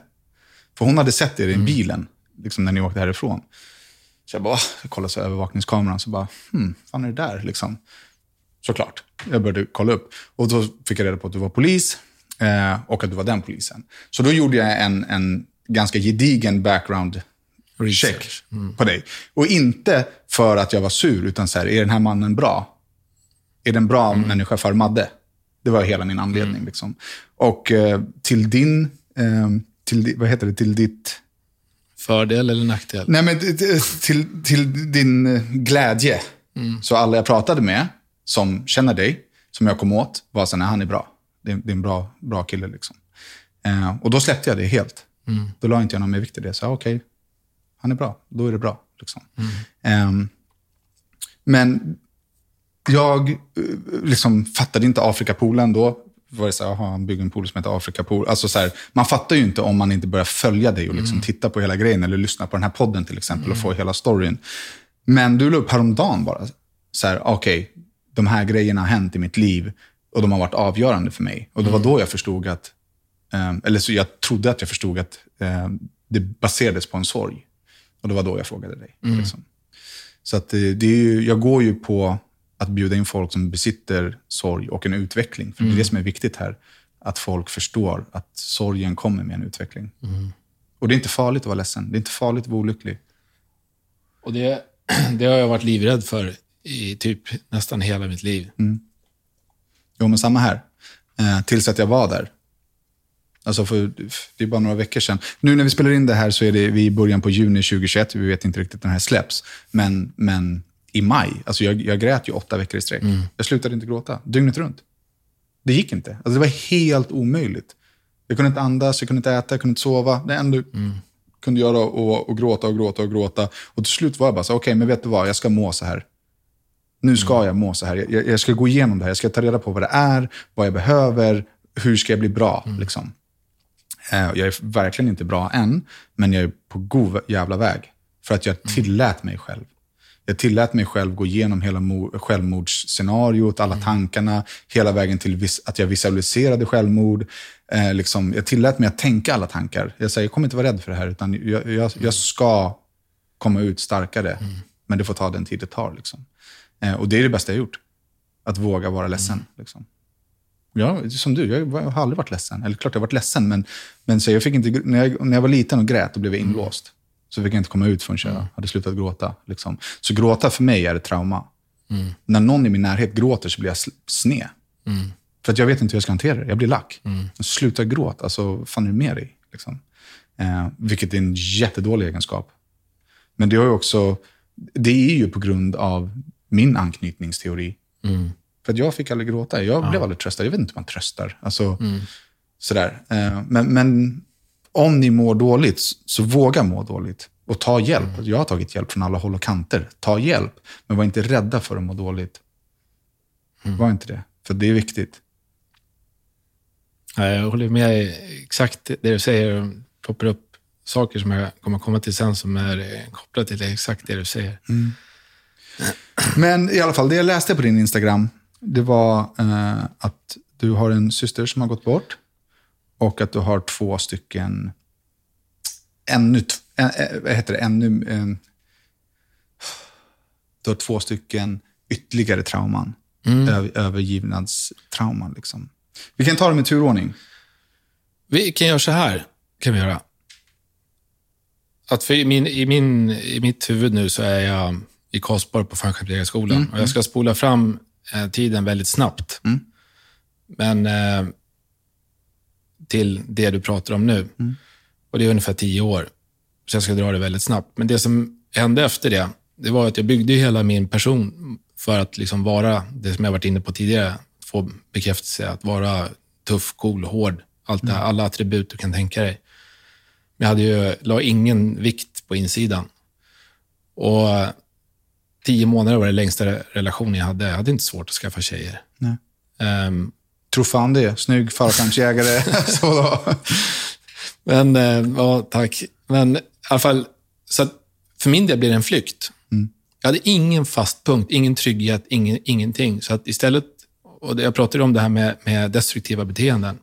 För hon hade sett er i bilen, liksom när ni åkte härifrån. Så jag bara, jag kollade så övervakningskameran, så bara, hmm, fan är det där? Liksom. Såklart. Jag började kolla upp. Och då fick jag reda på att du var polis eh, och att du var den polisen. Så då gjorde jag en, en ganska gedigen background Research. Check på dig. Och inte för att jag var sur, utan så här, är den här mannen bra? Är det en bra människa för Madde? Det var hela min anledning. Liksom. Och eh, till din, eh, till, vad heter det, till ditt, Fördel eller nackdel? nej men till, till din glädje. Så alla jag pratade med, som känner dig, som jag kom åt, var så nej han är bra. Det är, det är en bra, bra kille liksom. Eh, och då släppte jag det helt. Då la inte jag någon mer vikt i det. Så okej, han är bra, då är det bra. Liksom. Ehm, men jag eh, liksom fattade inte Afrikapoolen då. Var det så här, aha, han bygger en pool som heter Afrikapool. Alltså så här, man fattar ju inte om man inte börjar följa dig och liksom titta på hela grejen. Eller lyssna på den här podden till exempel och få hela storyn. Men du la upp häromdagen bara. Så här, okej, de här grejerna har hänt i mitt liv och de har varit avgörande för mig. Och det var då jag förstod att, eh, eller så jag trodde att jag förstod att eh, det baserades på en sorg. Och det var då jag frågade dig. Liksom. Så att det, det är ju, jag går ju på att bjuda in folk som besitter sorg och en utveckling. För det är det som är viktigt här. Att folk förstår att sorgen kommer med en utveckling. Och det är inte farligt att vara ledsen. Det är inte farligt att vara olycklig. Och det, det har jag varit livrädd för i typ nästan hela mitt liv. Jo, men samma här. Eh, tills att jag var där. Alltså för, det är bara några veckor sedan. Nu när vi spelar in det här så är det vi i början på juni 2021. Vi vet inte riktigt när det här släpps. Men, men i maj, alltså jag, jag grät ju åtta veckor i sträck. Jag slutade inte gråta, dygnet runt. Det gick inte. Alltså det var helt omöjligt. Jag kunde inte andas, jag kunde inte äta, jag kunde inte sova. Det enda jag kunde göra och, och gråta och gråta och gråta. Och till slut var jag bara så okej, men vet du vad, jag ska må så här. Nu ska jag må så här. Jag, jag ska gå igenom det här. Jag ska ta reda på vad det är, vad jag behöver, hur ska jag bli bra. Liksom. Eh, Jag är verkligen inte bra än, men jag är på god jävla väg. För att jag tillät mig själv. Jag tillät mig själv gå igenom hela mo- självmordsscenariot, alla tankarna, hela vägen till att jag visualiserade självmord. Eh, liksom, jag tillät mig att tänka alla tankar. Jag säger, jag kommer inte vara rädd för det här, utan jag, jag, jag ska komma ut starkare. Men det får ta den tid det tar. Liksom. Eh, och det är det bästa jag gjort. Att våga vara ledsen. Liksom. Ja, som du, jag har aldrig varit ledsen. Eller klart jag har varit ledsen, men, men så jag fick inte, när, jag, när jag var liten och grät, då blev jag inlåst. Så fick jag inte komma ut förrän jag hade slutat gråta. Liksom. Så gråta för mig är ett trauma. När någon i min närhet gråter så blir jag sned. För att jag vet inte hur jag ska hantera det. Jag blir lack. Sluta gråta, alltså, fan är det med dig? Liksom. Eh, vilket är en jättedålig egenskap. Men det, har också, det är ju på grund av min anknytningsteori. För jag fick aldrig gråta. Jag blev aldrig tröstad. Jag vet inte hur man tröstar. Alltså, sådär. Eh, Men, men om ni mår dåligt, så våga må dåligt. Och ta hjälp. Jag har tagit hjälp från alla håll och kanter. Ta hjälp. Men var inte rädda för att må dåligt. Var inte det. För det är viktigt. Ja, Jag håller med exakt det du säger. Det poppar upp saker som jag kommer komma till sen som är eh, kopplat till exakt det du säger. Men i alla fall, det jag läste på din Instagram, det var eh, att du har en syster som har gått bort. Och att du har två stycken, ännu, t- ä, ä, vad heter det, ännu, eh, du har två stycken ytterligare trauman. Över, övergivnadstrauman. Liksom. Vi kan ta dem i turordning. Vi kan göra så här. kan vi göra. Att för i, min, i, min, I mitt huvud nu så är jag i Karlsborg på Fallskärmsjägarskolan. Och jag ska spola fram tiden väldigt snabbt. Men eh, till det du pratar om nu. Och det är ungefär tio år. Så jag ska dra det väldigt snabbt. Men det som hände efter det, det var att jag byggde hela min person för att liksom vara det som jag varit inne på tidigare. Få bekräftelse, att vara tuff, cool, hård. Allt det här, alla attribut du kan tänka dig. Men jag hade ju, la ingen vikt på insidan. Och tio månader var det längsta relationen jag hade. Jag hade inte svårt att skaffa tjejer. Nej. Ehm, Tror fan det. Snygg fallskärmsjägare. Men, eh, ja, tack. Men i alla fall, så att för min del blev det en flykt. Jag hade ingen fast punkt, ingen trygghet, ingen, ingenting. Så att istället, och jag pratade om det här med, med destruktiva beteenden.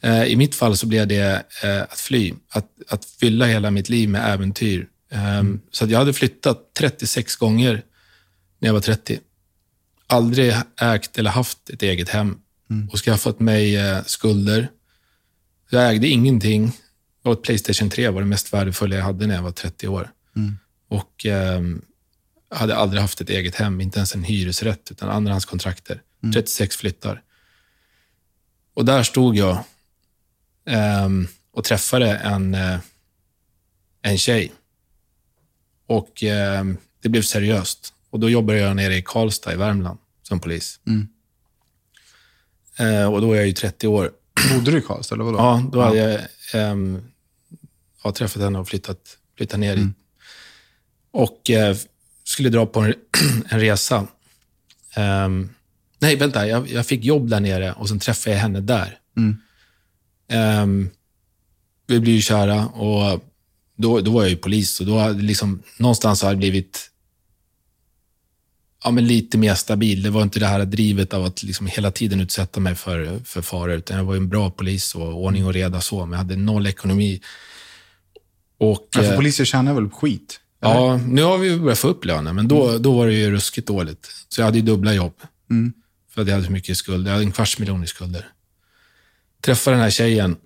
Eh, I mitt fall så blev det eh, att fly, att, att fylla hela mitt liv med äventyr. Eh, Så jag hade flyttat 36 gånger när jag var 30. Aldrig ägt eller haft ett eget hem och skaffat mig eh, skulder. Jag ägde ingenting. Och Playstation 3 var det mest värdefulla jag hade när jag var 30 år. Och eh, hade aldrig haft ett eget hem, inte ens en hyresrätt, utan andrahandskontrakter. 36 flyttar. Och där stod jag ehm, och träffade en, eh, en tjej. Och ehm, det blev seriöst. Och då jobbade jag nere i Karlstad i Värmland som polis. Eh, och då är jag ju 30 år. Bodde du i Karlstad, eller vadå? Ja, då hade jag ehm, ja, träffat henne och flyttat, flyttat ner dit. Och eh, skulle dra på en, en resa. Ehm, nej, vänta. Jag, jag fick jobb där nere och sen träffade jag henne där. Ehm, vi blev ju kära och då, då var jag ju polis och då hade liksom, någonstans har jag blivit ja, men lite mer stabil. Det var inte det här drivet av att liksom hela tiden utsätta mig för, för faror, utan jag var ju en bra polis och ordning och reda så, men jag hade noll ekonomi. Och, Ja, för eh, poliser tjänar väl skit? eller? Ja, nu har vi börjat få upp lönen, men då, då var det ju ruskigt dåligt. Så jag hade ju dubbla jobb. För att jag hade så mycket skulder. Jag hade en kvarts miljon i skulder. Träffade den här tjejen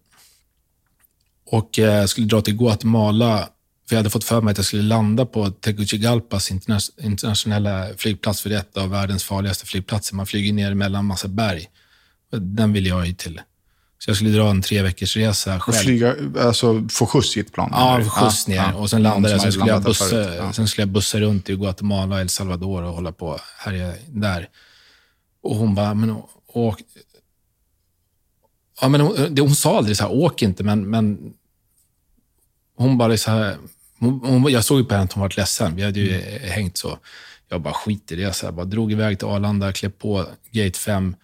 och eh, skulle dra till Guatemala. För jag hade fått för mig att jag skulle landa på Tegucigalpas interna- internationella flygplats, för det är ett av världens farligaste flygplatser. Man flyger ner mellan massa berg. Och Den ville jag ju till. Så jag skulle dra en tre veckors resa Och själv. flyga, alltså få skjuts i ett plan? Ja, eller? skjuts ner. ja. Och sen landade jag. Sen skulle, jag bussa. Ja. sen skulle jag bussa runt i Guatemala och El Salvador och hålla på härja där. Och hon bara, men åk... Ja, men hon, hon sa aldrig så här, åk inte, men, men hon bara så här... Hon, hon, jag såg ju på henne att hon var ledsen. Vi hade ju Mm. hängt så. Jag bara skit i det. Så jag bara drog iväg till Arlanda, klev på gate 5.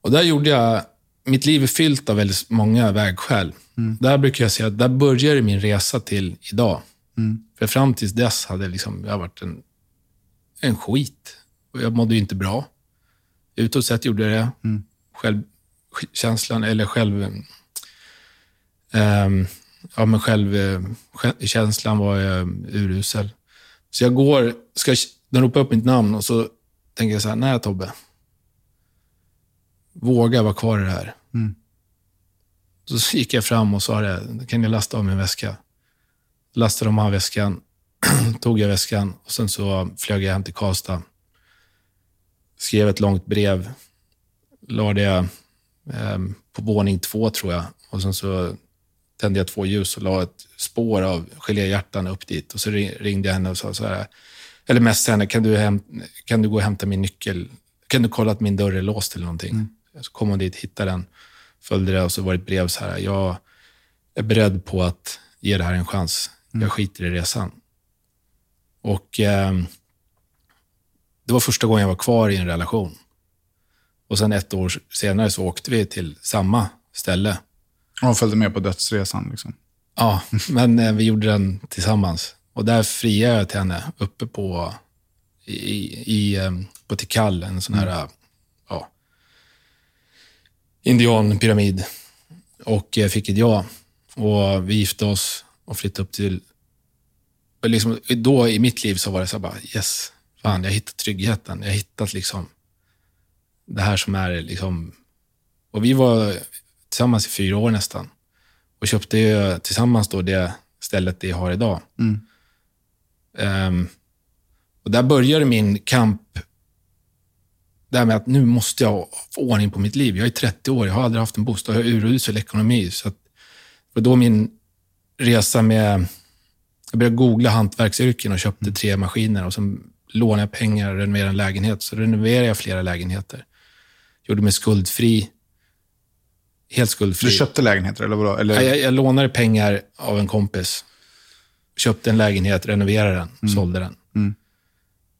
Och där gjorde jag... Mitt liv är fyllt av väldigt många vägskäl. Där brukar jag säga att där började min resa till idag. För fram tills dess hade liksom, jag varit en, en skit. Och jag mådde ju inte bra. Utåt sett gjorde jag det. Självkänslan, eller själv... ehm, ja, men självkänslan var eh, urusel. Så jag går, ska, den ropar upp mitt namn och så tänker jag så här, nej Tobbe. Våga vara kvar i det här. Så gick jag fram och sa det, kan jag lasta av min väska? Lastade de av väskan, tog jag väskan och sen så flög jag hem till Karlstad. Skrev ett långt brev, la det eh, på våning två tror jag. Och sen så tände jag två ljus och la ett spår av geléhjärtan upp dit. Och så ri- ringde jag henne och sa så här, eller mest henne, kan du, häm, kan du gå och hämta min nyckel? Kan du kolla att min dörr är låst eller någonting? Så kom hon dit, hittade den, följde det och så var det ett brev så här, jag är beredd på att ge det här en chans. Jag skiter i resan. Och ehm, det var första gången jag var kvar i en relation. Och sen ett år senare så åkte vi till samma ställe. Hon följde med på dödsresan. Liksom. Ja, men eh, vi gjorde den tillsammans. Och där friade jag till henne uppe på, i, i, eh, på Tikal, en sån här eh, ja, indianpyramid. Och eh, fick ett ja. Och vi gifte oss och flyttade upp till... och Liksom, då i mitt liv så var det så här bara, yes, fan, jag hittat tryggheten. Jag hittat liksom det här som är liksom... Och vi var tillsammans i fyra år nästan och köpte ju tillsammans då det stället det jag har idag. Ehm, och där började min kamp, det här med att nu måste jag få ordning på mitt liv. Jag är 30 år, jag har aldrig haft en bostad, jag har urusel ekonomi. Så att, och då min resa med, jag började googla hantverksyrken och köpte tre maskiner och sen lånade jag pengar och renoverade en lägenhet. Så renoverade jag flera lägenheter. Gjorde mig skuldfri. Helt skuldfri. Du köpte lägenheter, eller vadå? Eller? Ja, jag, jag lånade pengar av en kompis. Köpte en lägenhet, renoverade den, Mm. sålde den.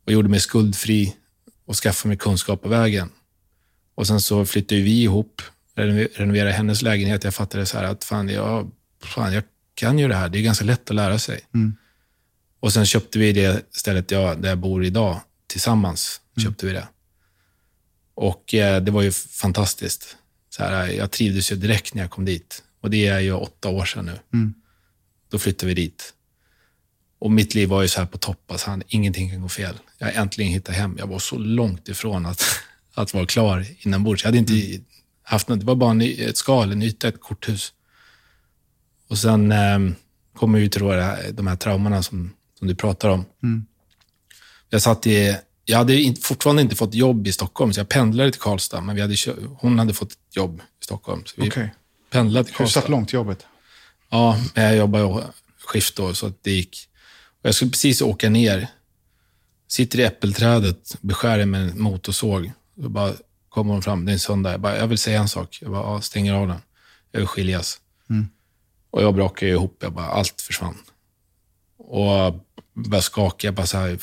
Och gjorde mig skuldfri och skaffade mig kunskap på vägen. Och sen så flyttade vi ihop, renove- renoverade hennes lägenhet. Jag fattade så här att fan jag, fan, jag kan ju det här. Det är ganska lätt att lära sig. Mm. Och sen köpte vi det stället jag, där jag bor idag. Tillsammans Mm. köpte vi det. Och eh, det var ju fantastiskt. Så här, jag trivdes ju direkt när jag kom dit. Och det är ju åtta år sedan nu. Mm. Då flyttade vi dit. Och mitt liv var ju så här på topp. Alltså, han, ingenting kan gå fel. Jag äntligen hittat hem. Jag var så långt ifrån att, att vara klar inombords. Jag hade inte haft något. Det var bara en, ett skal, en yta, ett korthus. Och sen eh, kommer vi till det här, de här traumorna som, som du pratar om. Mm. Jag satt i, jag hade fortfarande inte fått jobb i Stockholm, så jag pendlade till Karlstad. Men vi hade, hon hade fått jobb i Stockholm. Så vi Okej. pendlade till Karlstad. Hyfsat långt jobbet. Ja, men jag jobbade skift då, så att det gick. Och jag skulle precis åka ner. Sitter i äppelträdet, beskär med en motorsåg. Då bara kommer hon fram, det är en söndag. Jag bara, jag vill säga en sak. Jag bara, ja, stänger av den. Jag vill skiljas. Och jag brakade ihop, jag bara, allt försvann. Och började skaka, jag bara så här,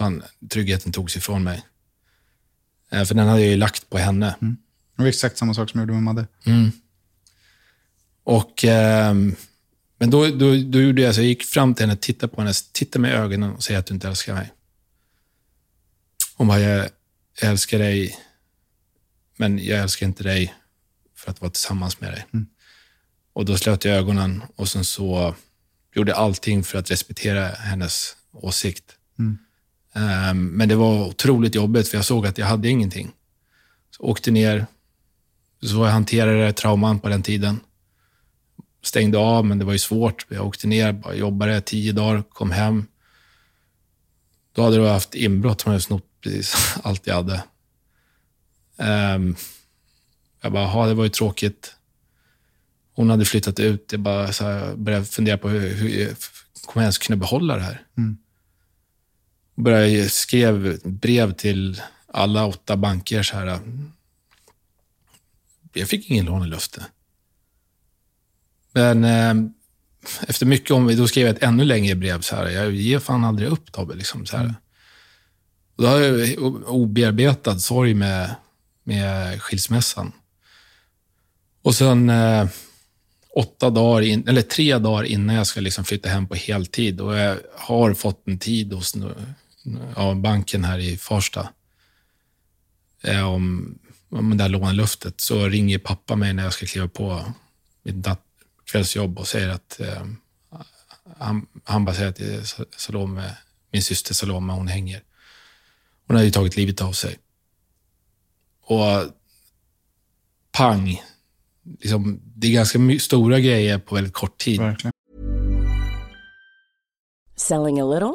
fan, tryggheten togs ifrån mig. Eh, För den hade jag ju lagt på henne. Det var exakt samma sak som jag gjorde med Madde. Och, ehm, men då, då, då gjorde jag så, jag gick fram till henne, tittade på henne, tittade mig i ögonen och säger att du inte älskar mig. Hon bara, jag älskar dig, men jag älskar inte dig för att vara tillsammans med dig. Och då slöt jag ögonen och sen så gjorde allting för att respektera hennes åsikt. Ehm, Ehm, men det var otroligt jobbigt, för jag såg att jag hade ingenting. Så åkte ner, så jag hanterade trauman på den tiden stängde av, men det var ju svårt. Jag åkte ner, bara jobbade tio dagar, kom hem. Då hade jag haft inbrott, som hade snott precis allt jag hade. Ehm, jag bara, "Jaha, det var ju tråkigt. Hon hade flyttat ut. Jag bara så här, började fundera på hur, hur kommer jag ens kunna behålla det här. Mm. Och började skrev brev till alla åtta banker. Så här, jag fick ingen lånelöfte. Men eh, efter mycket om då skrev jag ett ännu längre brev. Så här, jag ger fan aldrig upp Tobbe. Liksom, så här. Och då har jag obearbetad sorg med, med skilsmässan. Och sen eh, åtta dagar, in, eller tre dagar innan jag ska liksom flytta hem på heltid och jag har fått en tid hos ja, banken här i Farsta eh, om, om det där lånelöftet så ringer pappa mig när jag ska kliva på mitt dat- kvällsjobb och säger att eh, han, han bara säger att det är Sa- Salome, min syster Salome, hon hänger. Hon har ju tagit livet av sig. Och pang, liksom, det är ganska my- stora grejer på väldigt kort tid. Verkligen. Selling a little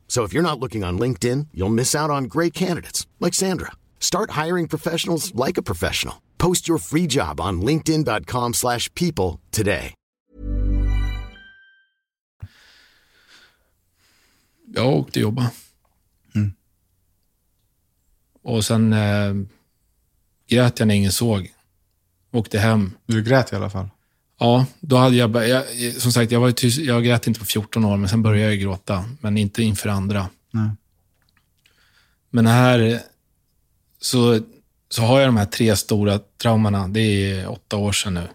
So if you're not looking on LinkedIn, you'll miss out on great candidates like Sandra. Start hiring professionals like a professional. Post your free job on linkedin.com/people today. Jag åkte jobba. Och sen eh, grät jag när ingen såg. Åkte hem. Du grät i alla fall. Ja, då hade jag, jag som sagt, jag, var tyst, jag grät inte på 14 år, men sen började jag gråta. Men inte inför andra. Nej. Men här så, så har jag de här tre stora traumorna. Det är åtta år sedan nu.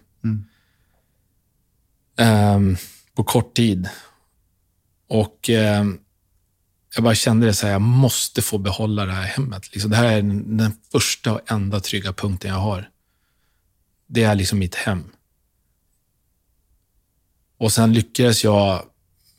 Ehm, på kort tid. Och ehm, jag bara kände det så här, jag måste få behålla det här hemmet. Liksom, det här är den, den första och enda trygga punkten jag har. Det är liksom mitt hem. Och sen lyckades jag,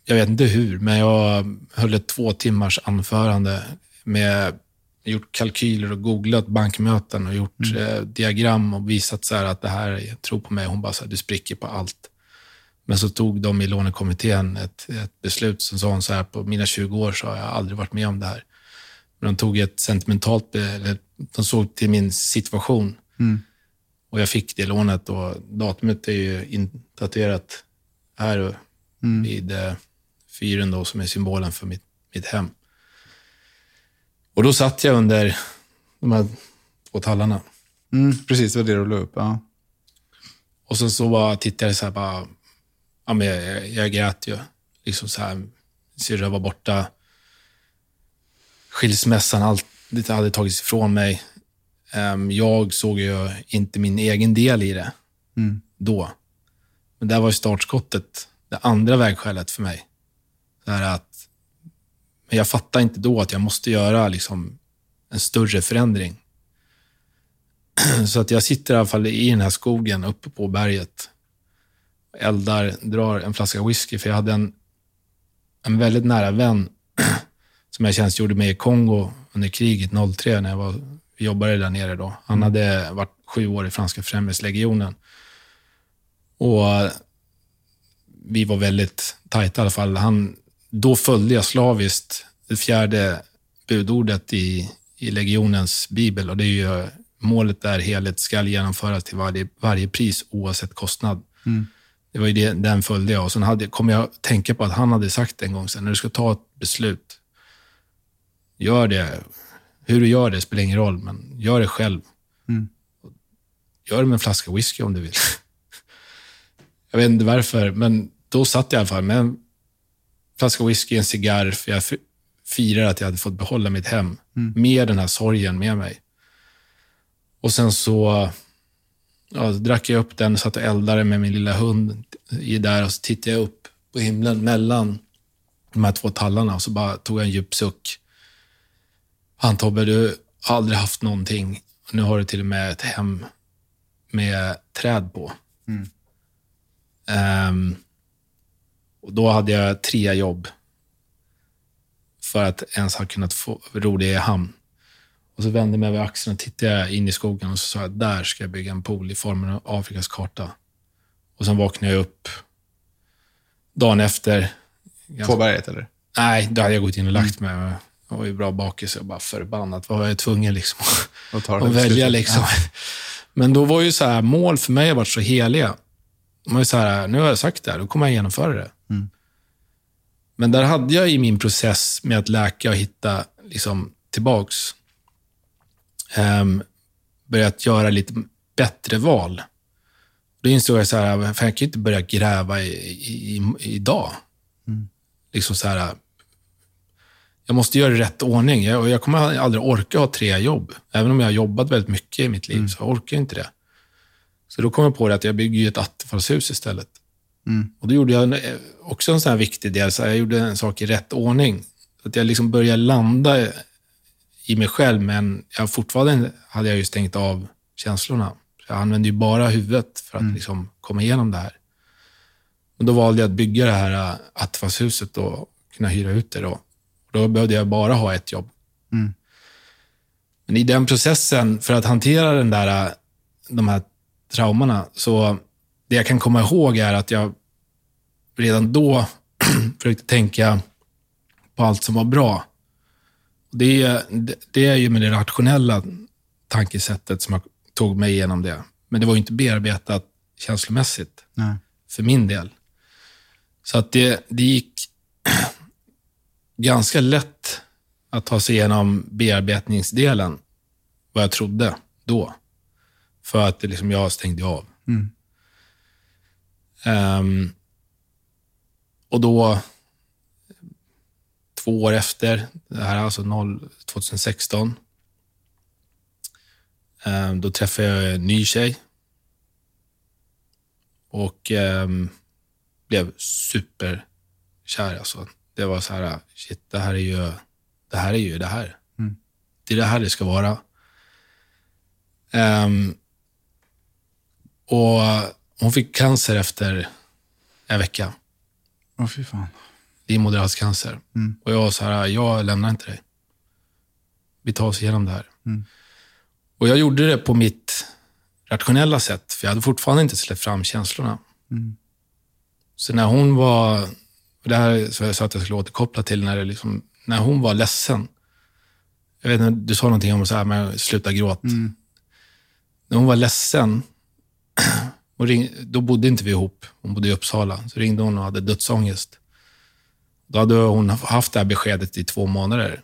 jag vet inte hur, men jag höll ett två timmars anförande med gjort kalkyler och googlat bankmöten och gjort eh, diagram och visat så att det här, tro på mig, hon bara så här, du spricker på allt. Men så tog de i lånekommittén ett, ett beslut som sa hon så här, på mina 20 år så har jag aldrig varit med om det här. Men de tog ett sentimentalt, eller de såg till min situation. Och jag fick det lånet och datumet är ju intatuerat här vid eh, fyren då, som är symbolen för mitt, mitt hem. Och då satt jag under de här två tallarna. Mm, precis, det var det du la upp. Ja. Och sen så bara tittade jag så här bara, ja men jag, jag, jag grät ju. Liksom så här, syrra var borta. Skilsmässan, allt det hade tagits ifrån mig. Ehm, jag såg ju inte min egen del i det då. Men det var ju startskottet, det andra vägskälet för mig. Så att, men jag fattade inte då att jag måste göra liksom en större förändring. Så att jag sitter i alla fall i den här skogen uppe på berget. Eldar, drar en flaska whisky, för jag hade en, en väldigt nära vän som jag tjänstgjorde med i Kongo under kriget 03, när jag var, jobbade där nere då. Han hade varit sju år i franska främlingslegionen. Och vi var väldigt tajta i alla fall. Han, då följde jag slaviskt det fjärde budordet i, i legionens bibel och det är ju målet där helhet ska genomföras till varje, varje pris oavsett kostnad. Det var ju det, den följde jag och sen hade, kom jag att tänka på att han hade sagt en gång sen, när du ska ta ett beslut, gör det. Hur du gör det spelar ingen roll, men gör det själv. Gör det med en flaska whisky om du vill. Jag vet inte varför, men då satt jag i alla fall med en flaska whisky, en cigarr, för jag f- firar att jag hade fått behålla mitt hem med den här sorgen med mig. Och sen så ja, drack jag upp den, satt och eldade med min lilla hund i där och så tittade jag upp på himlen mellan de här två tallarna och så bara tog jag en djup suck. Fan Tobbe, du har aldrig haft någonting. Nu har du till och med ett hem med träd på. Ehm, och då hade jag tre jobb för att ens ha kunnat få, ro det i hamn. Och så vände jag mig över axeln och tittade in i skogen och så sa jag, där ska jag bygga en pool i formen av Afrikas karta. Och sen vaknade jag upp dagen efter. På berget, eller? Nej, då hade jag gått in och lagt mig. Jag var ju bra bakis och bara förbannat. Var jag tvungen liksom att välja liksom. Men då var ju så här, mål för mig har varit så heliga. Man ju så här, nu har jag sagt det här, då kommer jag genomföra det. Men där hade jag i min process med att läka och hitta liksom, tillbaks, um, börjat göra lite bättre val. Då insåg jag så här, jag kan ju inte börja gräva i, i, i, idag. Liksom så här, jag måste göra det i rätt ordning. Jag, jag kommer aldrig orka ha tre jobb. Även om jag har jobbat väldigt mycket i mitt liv, så orkar jag inte det. Så då kom jag på det att jag bygger ett attefallshus istället. Och då gjorde jag en, också en sån här viktig del. Så jag gjorde en sak i rätt ordning. Så att jag liksom började landa i mig själv, men jag fortfarande hade jag ju stängt av känslorna. Så jag använde ju bara huvudet för att liksom komma igenom det här. Och då valde jag att bygga det här äh, attefallshuset och kunna hyra ut det. Då. Och då behövde jag bara ha ett jobb. Men i den processen, för att hantera den där, äh, de här traumorna, så det jag kan komma ihåg är att jag redan då försökte tänka på allt som var bra. Det, det är ju med det rationella tankesättet som jag tog mig igenom det. Men det var ju inte bearbetat känslomässigt Nej. för min del. Så att det, det gick ganska lätt att ta sig igenom bearbetningsdelen, vad jag trodde då. För att liksom jag stängde av. Ehm, och då, två år efter, det här är alltså 0, 2016, ehm, då träffade jag en ny tjej. Och ehm, blev superkär. Alltså. Det var så här, shit, det här är ju det här. Är ju det, här. det är det här det ska vara. Ehm, och hon fick cancer efter en vecka. Åh, fy fan. Livmoderhalscancer. Och jag så här, jag lämnar inte dig. Vi tar oss igenom det här. Och jag gjorde det på mitt rationella sätt, för jag hade fortfarande inte släppt fram känslorna. Så när hon var, det här så jag sa att jag skulle återkoppla till, när, det liksom, när hon var ledsen. Jag vet inte, du sa någonting om så här, men sluta gråt. När hon var ledsen Och ring, då bodde inte vi ihop. Hon bodde i Uppsala. Så ringde hon och hade dödsångest. Då hade hon haft det här beskedet i två månader.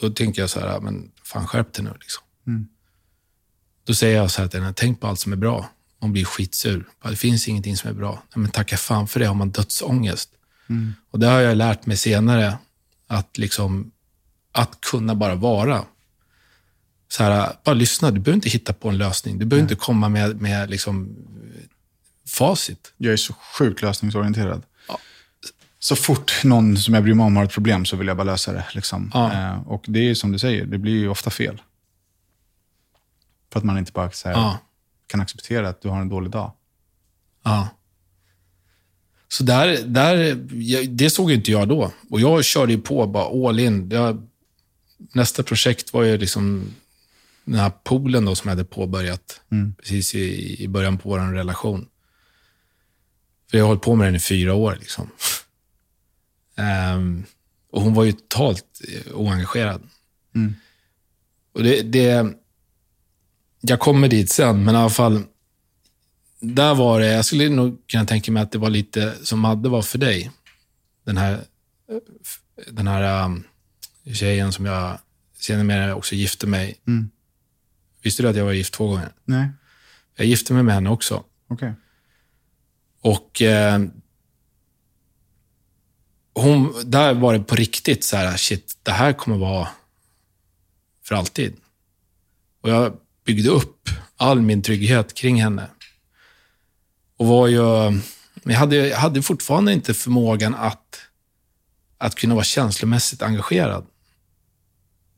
Då tänkte jag så här, men fan skärp dig nu. Liksom. Mm. Då säger jag så här till henne, tänk på allt som är bra. Hon blir skitsur. Det finns ingenting som är bra. Nej, men tacka fan för det, har man dödsångest. Mm. Och det har jag lärt mig senare, att, liksom, att kunna bara vara. Så här, bara lyssna, du behöver inte hitta på en lösning. Du behöver inte komma med, med liksom, facit. Jag är så sjukt lösningsorienterad. Så fort någon som jag bryr mig om har ett problem så vill jag bara lösa det. Liksom. Ja. Eh, och det är som du säger, det blir ju ofta fel. För att man inte bara här, Ja. kan acceptera att du har en dålig dag. Ja. Så där, där, det såg inte jag då. Och jag körde ju på bara all in. Jag, nästa projekt var ju liksom den här poolen då som jag hade påbörjat precis i, i början på vår relation. För jag har hållit på med den i fyra år. Liksom. Ehm, och hon var ju totalt eh, oengagerad. Och det, det, jag kommer dit sen, men i alla fall, där var det, jag skulle nog kunna tänka mig att det var lite som Madde var för dig. Den här, den här um, tjejen som jag senare också gifte mig. Visste du att jag var gift två gånger? Nej, Jag gifte mig med henne också. okej. Och eh, hon, där var det på riktigt så här, shit, det här kommer vara för alltid. Och jag byggde upp all min trygghet kring henne. Och var ju, jag hade, jag hade fortfarande inte förmågan att, att kunna vara känslomässigt engagerad.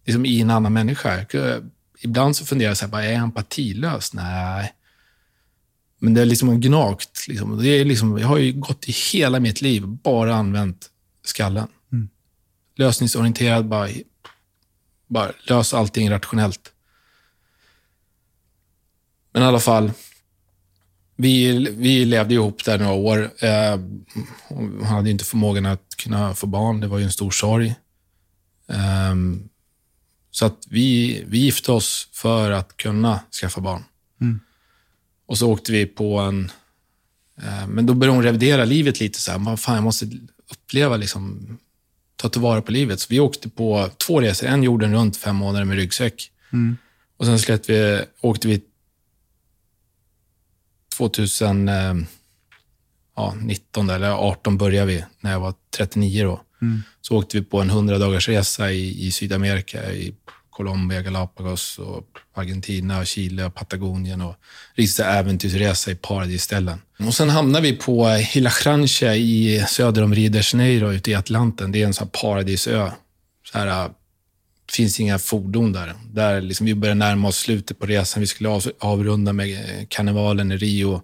Liksom i en annan människa. Jag Ibland så funderar jag så här, bara, är jag empatilös? Nej. Men det är liksom en gnagt. Liksom. Det är liksom, jag har ju gått i hela mitt liv bara använt skallen. Lösningsorienterad, bara, bara lös allting rationellt. Men i alla fall, vi, vi levde ihop där några år. Eh, hon hade inte förmågan att kunna få barn. Det var ju en stor sorg. Ehm, så att vi, vi gifte oss för att kunna skaffa barn. Och så åkte vi på en... Eh, men då började hon revidera livet lite. så här, "Vad fan, jag måste uppleva, liksom, ta tillvara på livet. Så vi åkte på två resor. En jorden runt fem månader med ryggsäck. Och sen släppte vi, åkte vi 2019 eller 18 började vi, när jag var 39 då. Så åkte vi på en 100 dagars resa i, i Sydamerika, i Colombia, Galapagos, och Argentina, Chile och Patagonien och riktigt äventyrsresa i paradisställen. Och sen hamnade vi på Hilachranche i söder om Rio de Janeiro ute i Atlanten. Det är en sån här paradisö. Så här, äh, finns inga fordon där. där liksom vi började närma oss slutet på resan. Vi skulle av, avrunda med eh, karnevalen i Rio.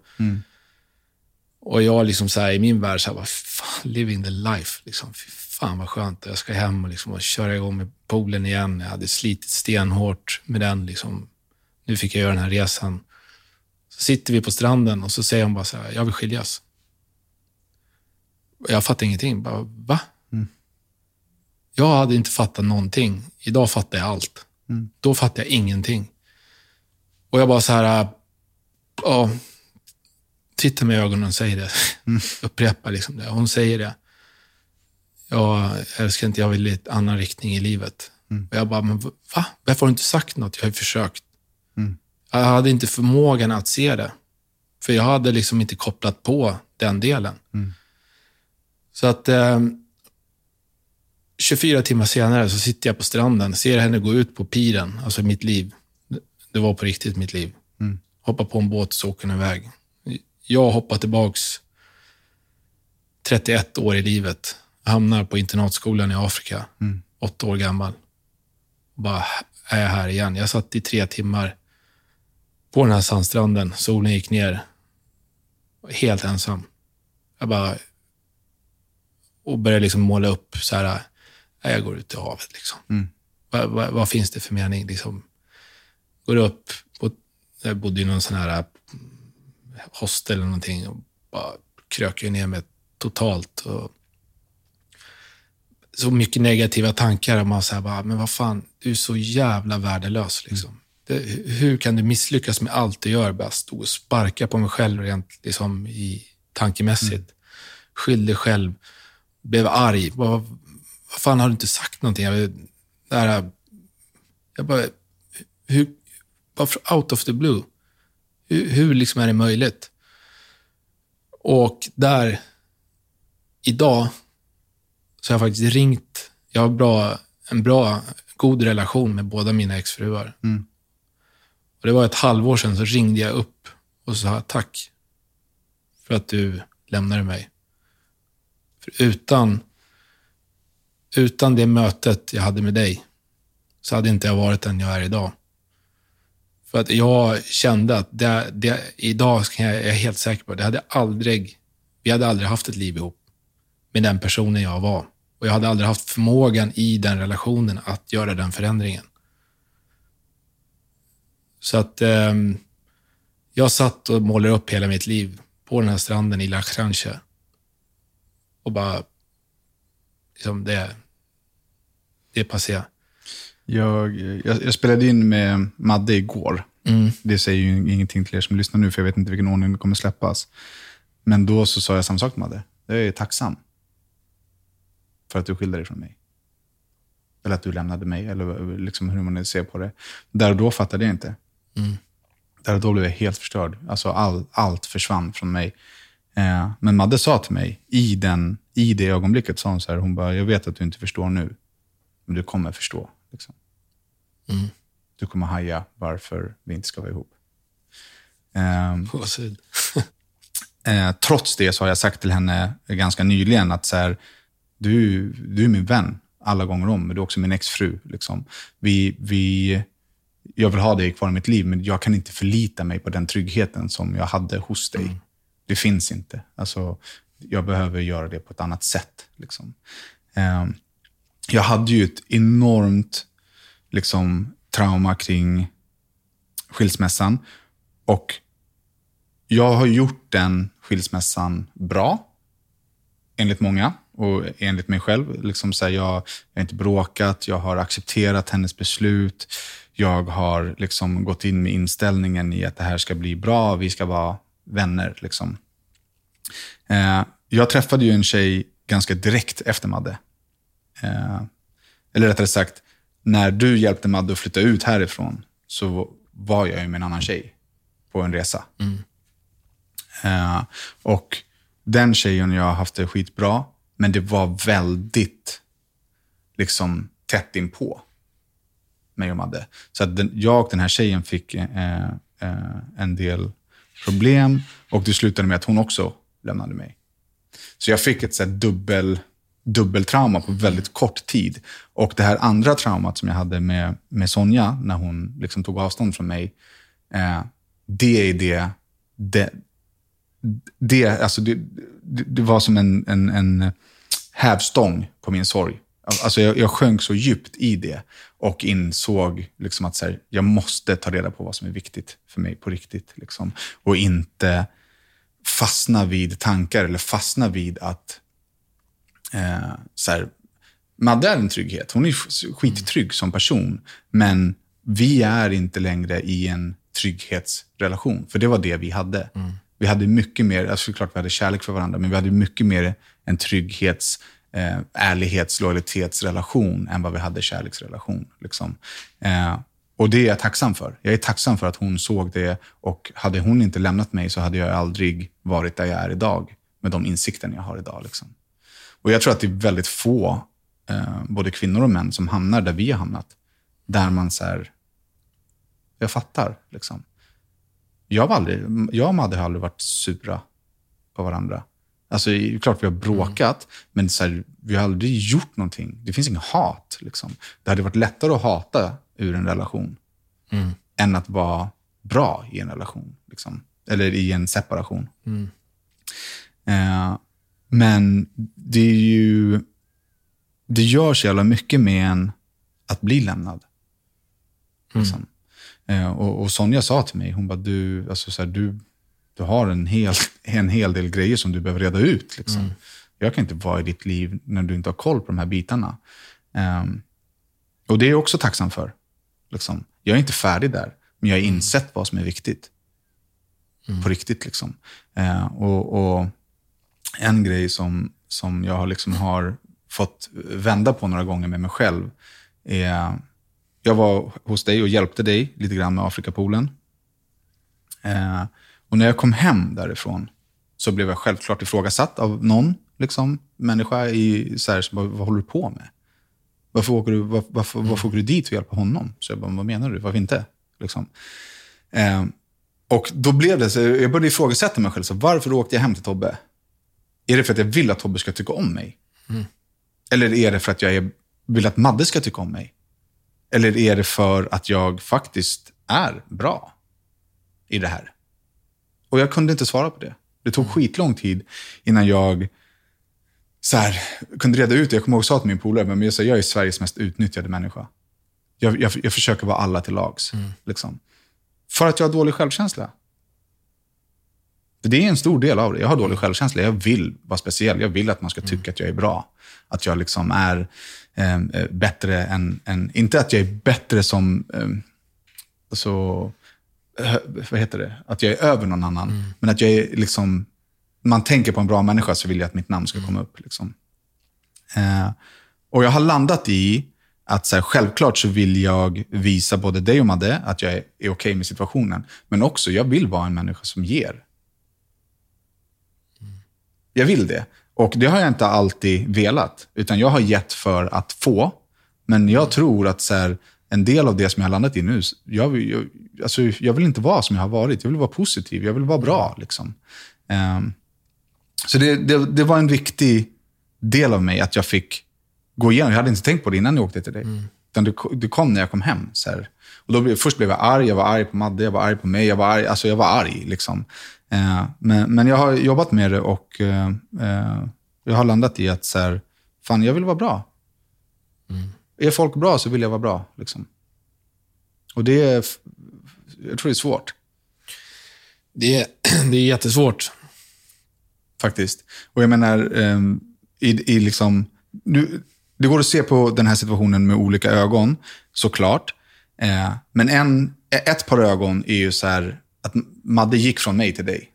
Och jag liksom så här, i min värld, så här, bara, fan, living the life. Liksom. Fy fan vad skönt. Jag ska hem och, liksom, och köra igång med poolen igen. Jag hade slitit stenhårt med den. Liksom. Nu fick jag göra den här resan. Så sitter vi på stranden och så säger hon bara så här, jag vill skiljas. Jag fattar ingenting. Bara, va? Jag hade inte fattat någonting. Idag fattar jag allt. Då fattar jag ingenting. Och jag bara så här, ja, tittar mig i ögonen och säger det. Upprepar liksom det. Hon säger det. Jag älskar inte, jag vill i en annan riktning i livet. Och jag bara, men va? Varför har du inte sagt något? Jag har ju försökt. Jag hade inte förmågan att se det. För jag hade liksom inte kopplat på den delen. Så att eh, 24 timmar senare så sitter jag på stranden, ser henne gå ut på piren, alltså mitt liv. Det var på riktigt mitt liv. Hoppar på en båt och så åker den iväg. Jag hoppar tillbaks 31 år i livet. Hamnar på internatskolan i Afrika, åtta år gammal. Och bara är jag här igen. Jag satt i tre timmar på den här sandstranden. Solen gick ner. Helt ensam. Jag bara... Och började liksom måla upp så här. "Nej, Jag går ut i havet liksom. Vad, vad, vad finns det för mening liksom? Går upp. På, jag bodde i någon sån här mm, hostel eller någonting. Och bara kröker ner mig totalt. Och så mycket negativa tankar. Och man säger bara, men vad fan, du är så jävla värdelös. Liksom. Det Det- Hur kan du misslyckas med allt du gör? Bara stå och sparka på mig själv rent liksom, i tankemässigt. Skyll dig själv. Blev arg. Vad, vad fan har du inte sagt någonting? Jag, det här, jag bara, hur, bara out of the blue. Hur, hur liksom är det möjligt? Och där, idag, så har jag faktiskt ringt. Jag har bra, en bra, god relation med båda mina exfruar. Och det var ett halvår sedan så ringde jag upp och sa tack för att du lämnade mig. För utan, utan det mötet jag hade med dig så hade inte jag varit den jag är idag. För att jag kände att det, det, idag jag, jag är helt säker på, det hade aldrig, vi hade aldrig haft ett liv ihop med den personen jag var. Och jag hade aldrig haft förmågan i den relationen att göra den förändringen. Så att ehm, jag satt och målade upp hela mitt liv på den här stranden i La Cranche. Och bara, liksom det, det är passé. Jag, jag, jag spelade in med Madde igår. Det säger ju ingenting till er som lyssnar nu, för jag vet inte vilken ordning det kommer släppas. Men då så sa jag samma sak till Madde. Jag är tacksam för att du skilde dig från mig. Eller att du lämnade mig, eller liksom hur man ser på det. Där och då fattade jag inte. Där och då blev jag helt förstörd. Alltså all, allt försvann från mig. Eh, men Madde sa till mig, i, den, i det ögonblicket, sa hon så här, hon bara, jag vet att du inte förstår nu, men du kommer förstå. Liksom. Du kommer haja varför vi inte ska vara ihop. Gåshud. eh, trots det så har jag sagt till henne ganska nyligen att så här, du, du är min vän alla gånger om, men du är också min exfru. Liksom. Vi, vi, jag vill ha dig kvar i mitt liv, men jag kan inte förlita mig på den tryggheten som jag hade hos dig. Det finns inte. Alltså, jag behöver göra det på ett annat sätt. Liksom. Eh, jag hade ju ett enormt liksom, trauma kring skilsmässan. Och jag har gjort den skilsmässan bra, enligt många och enligt mig själv. Liksom så här, jag, jag har inte bråkat, jag har accepterat hennes beslut. Jag har liksom gått in med inställningen i att det här ska bli bra, vi ska vara vänner. Liksom. Eh, jag träffade ju en tjej ganska direkt efter Madde. Eh, eller rättare sagt, när du hjälpte Madde att flytta ut härifrån så var jag ju med en annan tjej på en resa. Eh, och den tjejen och jag har haft det skitbra, men det var väldigt liksom tätt inpå mig och Madde. Så att den, jag och den här tjejen fick eh, eh, en del problem och det slutade med att hon också lämnade mig. Så jag fick ett så här dubbel, dubbeltrauma på väldigt kort tid. Och det här andra traumat som jag hade med, med Sonja, när hon liksom tog avstånd från mig, eh, det är det, det, det, alltså det, det, det var som en, en, en hävstång på min sorg. Alltså jag, jag sjönk så djupt i det och insåg liksom att så här, jag måste ta reda på vad som är viktigt för mig på riktigt. Liksom. Och inte fastna vid tankar eller fastna vid att eh, så här, Madde är en trygghet. Hon är skittrygg som person. Men vi är inte längre i en trygghetsrelation. För det var det vi hade. Mm. Vi hade mycket mer, alltså såklart vi hade kärlek för varandra, men vi hade mycket mer en trygghets, eh, ärlighets, lojalitetsrelation än vad vi hade kärleksrelation. Liksom. Eh, och det är jag tacksam för. Jag är tacksam för att hon såg det och hade hon inte lämnat mig så hade jag aldrig varit där jag är idag med de insikterna jag har idag. Liksom. Och jag tror att det är väldigt få, eh, både kvinnor och män, som hamnar där vi har hamnat. Där man så här, jag fattar. Liksom. Jag, var aldrig, jag och Madde har aldrig varit sura på varandra. Alltså, det är klart vi har bråkat, men så här, vi har aldrig gjort någonting. Det finns inget hat. Liksom. Det hade varit lättare att hata ur en relation än att vara bra i en relation. Liksom. Eller i en separation. Eh, men det är ju... Det gör så jävla mycket med en att bli lämnad. Liksom. Eh, och, och Sonja sa till mig, hon bara, du, alltså så här, du, du har en hel, en hel del grejer som du behöver reda ut. Liksom. Jag kan inte vara i ditt liv när du inte har koll på de här bitarna. Ehm, och det är jag också tacksam för. Liksom. Jag är inte färdig där. Men jag har insett vad som är viktigt. På riktigt. liksom. Eh, och, och En grej som, som jag liksom har fått vända på några gånger med mig själv är... Jag var hos dig och hjälpte dig lite grann med Afrikapoolen. Eh, och när jag kom hem därifrån så blev jag självklart ifrågasatt av någon liksom, människa i så här, så bara, vad håller du på med? Varför åker, du, var, varför, varför åker du dit att hjälpa honom? Så jag bara, vad menar du? Varför inte? Liksom. Eh, och då blev det så, jag började ifrågasätta mig själv. Så varför åkte jag hem till Tobbe? Är det för att jag vill att Tobbe ska tycka om mig? Eller är det för att jag är, vill att Madde ska tycka om mig? Eller är det för att jag faktiskt är bra i det här? Och jag kunde inte svara på det. Det tog skitlång tid innan jag så här, kunde reda ut det. Jag kommer ihåg att jag sa till min polare, men jag, sa, jag är Sveriges mest utnyttjade människa. Jag, jag, jag försöker vara alla till lags. Liksom. För att jag har dålig självkänsla. För Det är en stor del av det. Jag har dålig självkänsla. Jag vill vara speciell. Jag vill att man ska tycka att jag är bra. Att jag liksom är eh, eh, bättre än, än... Inte att jag är bättre som... Eh, så, eh, vad heter det? Att jag är över någon annan. Men att jag är liksom... Man tänker på en bra människa så vill jag att mitt namn ska komma upp. Liksom. Eh, och jag har landat i att så här, självklart så vill jag visa både dig och Madde att jag är, är okej med situationen. Men också, jag vill vara en människa som ger. Jag vill det. Och det har jag inte alltid velat. Utan jag har gett för att få. Men jag tror att så här, en del av det som jag har landat i nu, jag, vill- jag, alltså, jag vill inte vara som jag har varit. Jag vill vara positiv. Jag vill vara bra. Liksom. Ehm, så det, det, det var en viktig del av mig att jag fick gå igenom. Jag hade inte tänkt på det innan jag åkte till dig. Utan det, det kom när jag kom hem. Så här. Och då blev, först blev jag arg. Jag var arg på Madde, jag var arg på mig. Jag var arg, alltså jag var arg. Liksom. Eh, men, men jag har jobbat med det och eh, eh, jag har landat i att så här, fan, jag vill vara bra. Är folk bra så vill jag vara bra. Liksom. Och det är, jag tror det är svårt. Det är, det är jättesvårt. faktiskt. Och jag menar, ehm, i, i liksom, nu, det går att se på den här situationen med olika ögon, såklart. Eh, men en, ett par ögon är ju så här, att Madde gick från mig till dig.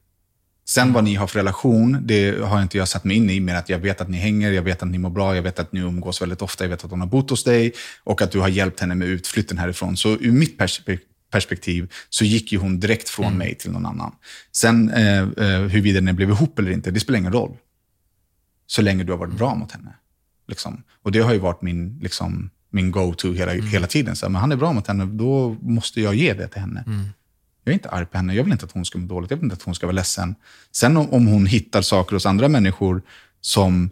Sen vad ni har för relation, det har inte jag satt mig in i, men att jag vet att ni hänger, jag vet att ni mår bra, jag vet att ni umgås väldigt ofta, jag vet att hon har bott hos dig och att du har hjälpt henne med utflytten härifrån. Så ur mitt perspe- perspektiv så gick ju hon direkt från mig till någon annan. Sen eh, eh, huruvida ni blev ihop eller inte, det spelar ingen roll. Så länge du har varit bra mot henne. Liksom. Och det har ju varit min, liksom, min go-to hela, hela tiden. Så, här, men han är bra mot henne, då måste jag ge det till henne. Jag är inte arg på henne. Jag vill inte att hon ska må dåligt. Jag vill inte att hon ska vara ledsen. Sen om, om hon hittar saker hos andra människor som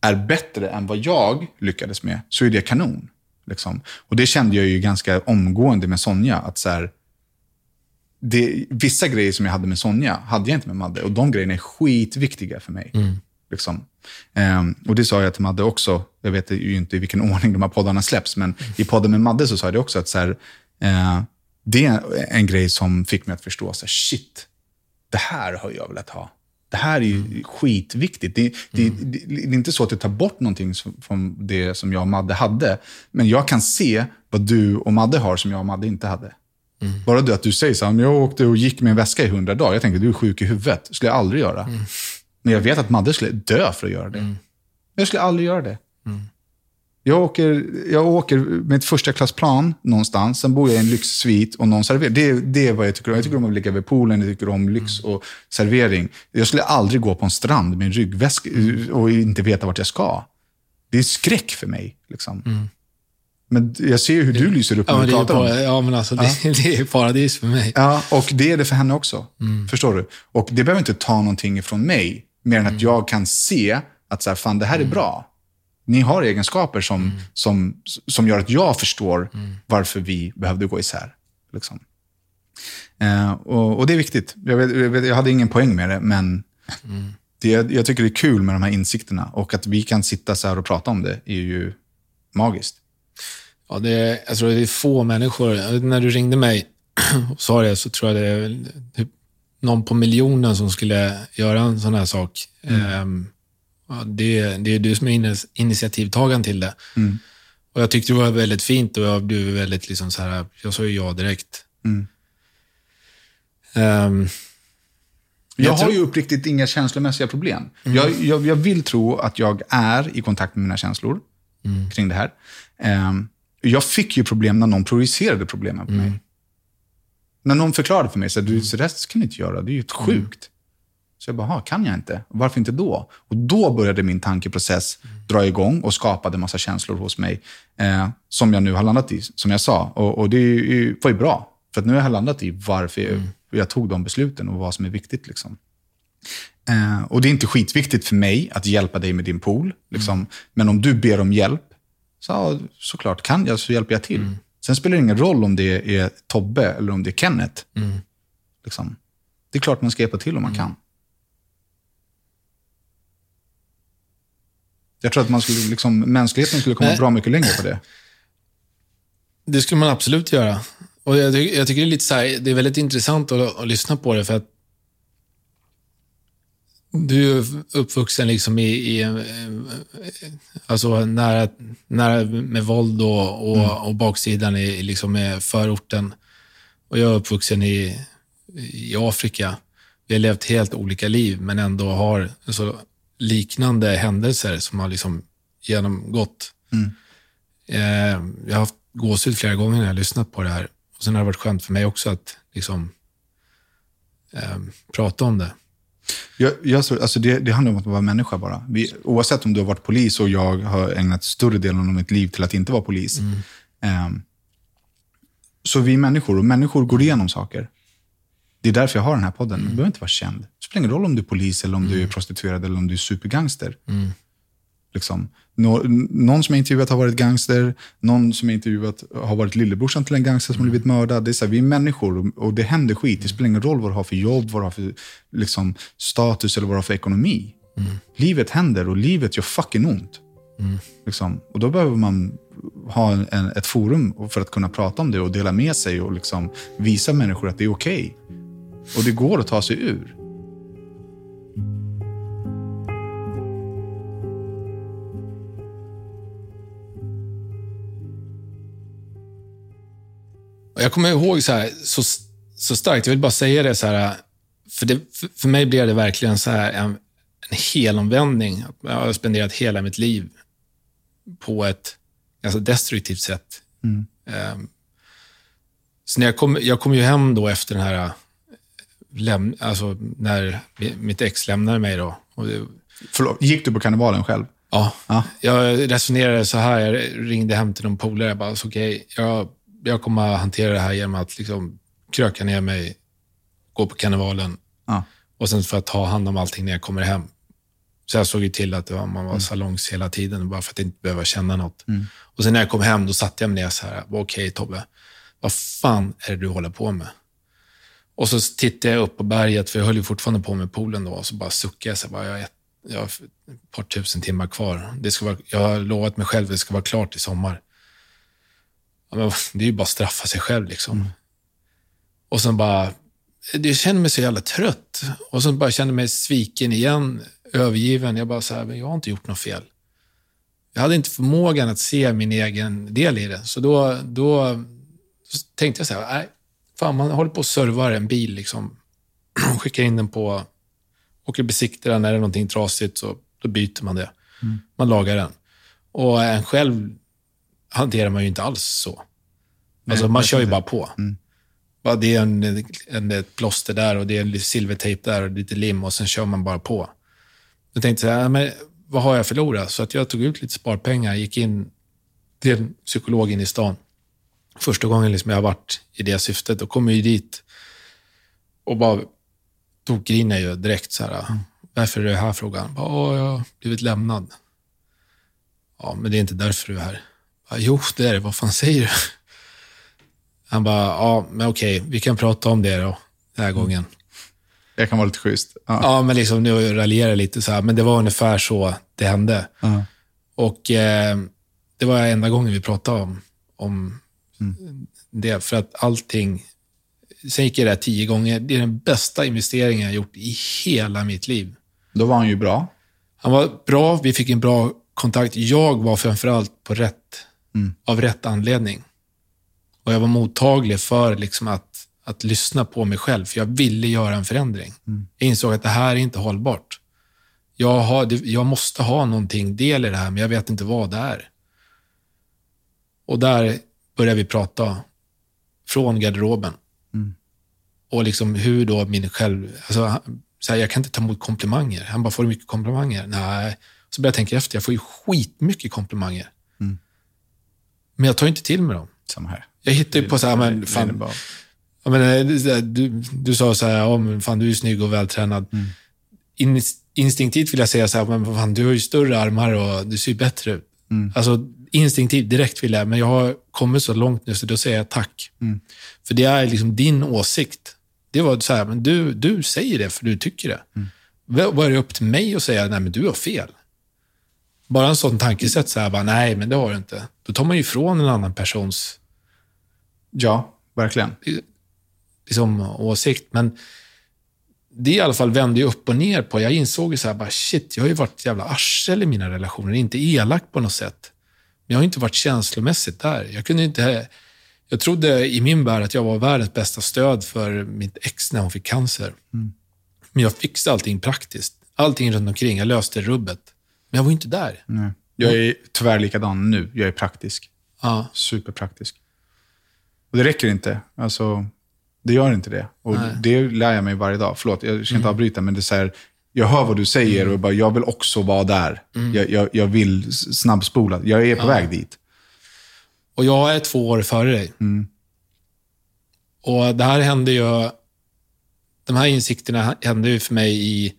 är bättre än vad jag lyckades med, så är det kanon. Liksom. Och det kände jag ju ganska omgående med Sonja. Att så här, det, vissa grejer som jag hade med Sonja hade jag inte med Madde. Och de grejerna är skitviktiga för mig. Liksom. Ehm, och det sa jag till Madde också. Jag vet ju inte i vilken ordning de här poddarna släpps, men i podden med Madde så sa jag det också. att så här, eh, Det är en grej som fick mig att förstå, så här, shit, det här har jag velat ha. Det här är ju skitviktigt. Det, det, det, det är inte så att det tar bort någonting som, från det som jag och Madde hade. Men jag kan se vad du och Madde har som jag och Madde inte hade. Bara det att du säger så här, "Men jag åkte och gick med en väska i hundra dagar. Jag tänker, du är sjuk i huvudet. Det skulle jag aldrig göra. Men jag vet att Madde skulle dö för att göra det. Jag skulle aldrig göra det. Jag åker, jag åker med ett första klassplan någonstans, sen bor jag i en lyxsvit och någon serverar. Det, det är vad jag tycker om. Jag tycker om att ligga vid poolen, jag tycker om lyx och servering. Jag skulle aldrig gå på en strand med en ryggväska och inte veta vart jag ska. Det är skräck för mig. Liksom. Men jag ser hur du lyser upp när Ja, du det pratar om det. ja, men alltså, det, det är paradis för mig. Ja, och det är det för henne också. Förstår du? Och det behöver inte ta någonting ifrån mig, mer än att jag kan se att så här, fan, det här är bra. Ni har egenskaper som, som, som gör att jag förstår varför vi behövde gå isär. Liksom. Eh, och, och det är viktigt. Jag, vet, jag, vet, jag hade ingen poäng med det, men det, jag tycker det är kul med de här insikterna. Och att vi kan sitta så här och prata om det är ju magiskt. Ja, det är, jag tror det är få människor. När du ringde mig och sa det så tror jag det är typ någon på miljonen som skulle göra en sån här sak. Ehm, ja, det, det är du som är initiativtagaren till det. Och Jag tyckte det var väldigt fint och jag blev väldigt liksom så här, jag sa ju ja direkt. Ehm, Jag, Jag har tror- ju uppriktigt inga känslomässiga problem. Jag, jag, jag vill tro att jag är i kontakt med mina känslor kring det här. Ehm, jag fick ju problem när någon projicerade problemen på mig. När någon förklarade för mig, så här, du, så där kan du inte göra, det är ju ett sjukt. Så jag bara, "Ha, kan jag inte? Varför inte då? Och då började min tankeprocess dra igång och skapade massa känslor hos mig. Eh, som jag nu har landat i, som jag sa. Och, och det ju- var ju bra. För att nu har jag landat i varför jag, jag tog de besluten och vad som är viktigt. Liksom. Eh, och det är inte skitviktigt för mig att hjälpa dig med din pool. Liksom. Men om du ber om hjälp, så såklart kan jag så hjälper jag till. Sen spelar det ingen roll om det är Tobbe eller om det är Kenneth. Liksom. Det är klart man ska hjälpa till om man kan. Jag tror att man skulle, liksom, mänskligheten skulle komma Nej. bra mycket längre på det. Det skulle man absolut göra. Och jag, jag tycker det är lite så här, det är väldigt intressant att, att lyssna på det för att du är uppvuxen liksom i, i eh, alltså nära, nära med våld och, och, och baksidan i liksom med förorten. Och jag är uppvuxen i, i Afrika. Vi har levt helt olika liv, men ändå har så liknande händelser som har liksom genomgått. Eh, jag har haft gåshud flera gånger när jag har lyssnat på det här. Och sen har det varit skönt för mig också att liksom, eh, prata om det. Jag, jag, tror- alltså det, det handlar om att vara människa bara. Vi, oavsett om du har varit polis och jag har ägnat större delen av mitt liv till att inte vara polis. Ehm, så vi är människor och människor går igenom saker. Det är därför jag har den här podden. Du behöver inte vara känd. Det spelar ingen roll om du är polis, eller om du är prostituerad eller om du är supergangster. Liksom. Nå, någon som jag intervjuat har varit gangster, någon som jag intervjuat har varit lillebrorsan till en gangster som har blivit mördad. Det är så här, vi är människor och, det händer skit. Det spelar ingen roll vad du har för jobb, vad du har för liksom, status eller vad du har för ekonomi. Livet händer och livet gör fucking ont. Liksom. Och då behöver man ha en, ett forum för att kunna prata om det och dela med sig och liksom visa människor att det är okej. Och det går att ta sig ur. Och jag kommer ihåg så, här, så, så starkt, jag vill bara säga det så här, för, det, för, mig blev det verkligen så här en, en helomvändning. Jag har spenderat hela mitt liv på ett ganska destruktivt sätt. Ehm, så när jag kom, jag kom ju hem då efter den här, läm, alltså när mitt ex lämnade mig då. Det, Förlåt, gick du på karnevalen själv? Ja, Ja. jag resonerade så här. Jag ringde hem till någon polare. Jag bara, okej, jag, jag kommer att hantera det här genom att liksom kröka ner mig, gå på karnevalen Ja. och sen får jag ta hand om allting när jag kommer hem. Så jag såg ju till att var, man var salongs hela tiden, bara för att inte behöva känna något. Och sen när jag kom hem, då satte jag mig ner så här. Okej Tobbe, vad fan är det du håller på med? Och så tittade jag upp på berget, för jag höll ju fortfarande på med poolen då, och så bara suckade jag. Så bara, jag, har ett, jag har ett par tusen timmar kvar. Det ska vara, jag har lovat mig själv att det ska vara klart i sommar. Ja, det är ju bara att straffa sig själv liksom. Och sen bara, jag kände mig så jävla trött. Och så bara kände mig sviken igen, övergiven. Jag bara så här, men jag har inte gjort något fel. Jag hade inte förmågan att se min egen del i det. Så då, då så tänkte jag så här, nej, fan man håller på och servar en bil liksom. Skickar in den på, åker och besiktar den, är det någonting trasigt så då byter man det. Man lagar den. Och en själv hanterar man ju inte alls så. Alltså man kör ju bara på. Bara det är en, en, ett plåster där och det är en silvertejp där och lite lim och sen kör man bara på. Jag tänkte så här, ja, men vad har jag förlorat? Så att jag tog ut lite sparpengar, gick in till en psykolog in i stan. Första gången liksom jag har varit i det syftet och kom ju dit och bara tokgrinade ju direkt så här. Varför är du här? Frågan. Bara, jag har blivit lämnad. Ja, men det är inte därför du är här. Jo, det är det. Vad fan säger du? Han bara, ja, men okej, vi kan prata om det då, den här gången. Jag kan vara lite schysst. Ja. Ja, men liksom nu raljerar jag lite så här, men det var ungefär så det hände. Ja. Och eh, det var enda gången vi pratade om, om det, för att allting... Sen gick jag där tio gånger. Det är den bästa investeringen jag gjort i hela mitt liv. Då var han ju bra. Han var bra, vi fick en bra kontakt. Jag var framförallt på rätt, av rätt anledning. Och jag var mottaglig för liksom att, att lyssna på mig själv, för jag ville göra en förändring. Jag insåg att det här är inte hållbart. Jag, har, jag måste ha någonting del i det här, men jag vet inte vad det är. Och där började vi prata från garderoben. Och liksom hur då min själv... Alltså, så här, jag kan inte ta emot komplimanger. Han bara, får du mycket komplimanger? Nej. Så började jag tänka efter, jag får ju skitmycket komplimanger. Men jag tar inte till mig dem. Samma här. Jag hittar ju på så här, men fan, Ja, men, eh, du, du sa så här, ja, men fan, du är snygg och vältränad. In, instinktivt vill jag säga så här, men fan, du har ju större armar och du ser ju bättre ut. Alltså, instinktivt, direkt vill jag, men jag har kommit så långt nu så då säger jag tack. För det är liksom din åsikt. Det var så här, men du, du säger det för du tycker det. Vad är det upp till mig att säga, nej men du har fel? Bara en sån tankesätt, så här, bara, nej men det har du inte. Då tar man ju ifrån en annan persons Ja, verkligen. liksom, åsikt. Men det i alla fall vände ju upp och ner på. Jag insåg ju så här, bara, shit, jag har ju varit jävla arsel i mina relationer. Inte elak på något sätt. Men jag har inte varit känslomässigt där. Jag kunde inte... Jag trodde i min värld att jag var världens bästa stöd för mitt ex när hon fick cancer. Men jag fixade allting praktiskt. Allting runt omkring. Jag löste rubbet. Men jag var ju inte där. Nej. Jag är tyvärr likadan nu. Jag är praktisk. Ja. Superpraktisk. Och det räcker inte. Alltså, det gör inte det. Och det lär jag mig varje dag. Förlåt, jag ska inte avbryta, men det är så här, jag hör vad du säger och bara, jag vill också vara där. Jag, jag, jag vill snabbspola. Jag är på väg dit. Och jag är två år före dig. Och det här hände ju... De här insikterna hände ju för mig i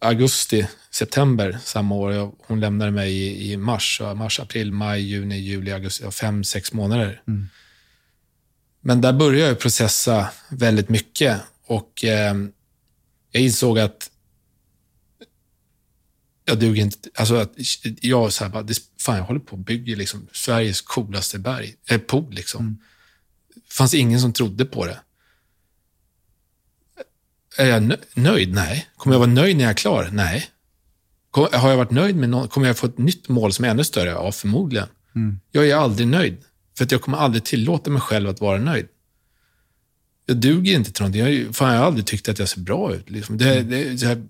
augusti, september samma år. Hon lämnade mig i, i mars. Mars, april, maj, juni, juli, augusti. Fem, sex månader. Men där började jag processa väldigt mycket. Och eh, jag insåg att jag duger inte. Alltså att jag så här bara, det, fan jag håller på och bygger liksom Sveriges coolaste berg, eh, pool liksom. Det fanns ingen som trodde på det. Är jag nö- nöjd? Nej. Kommer jag vara nöjd när jag är klar? Nej. Kom, har jag varit nöjd med något? Kommer jag få ett nytt mål som är ännu större? Ja, förmodligen. Jag är aldrig nöjd. För att jag kommer aldrig tillåta mig själv att vara nöjd. Jag duger inte till någonting. Jag, fan, jag har aldrig tyckt att jag ser bra ut. Liksom. Det, det är så här,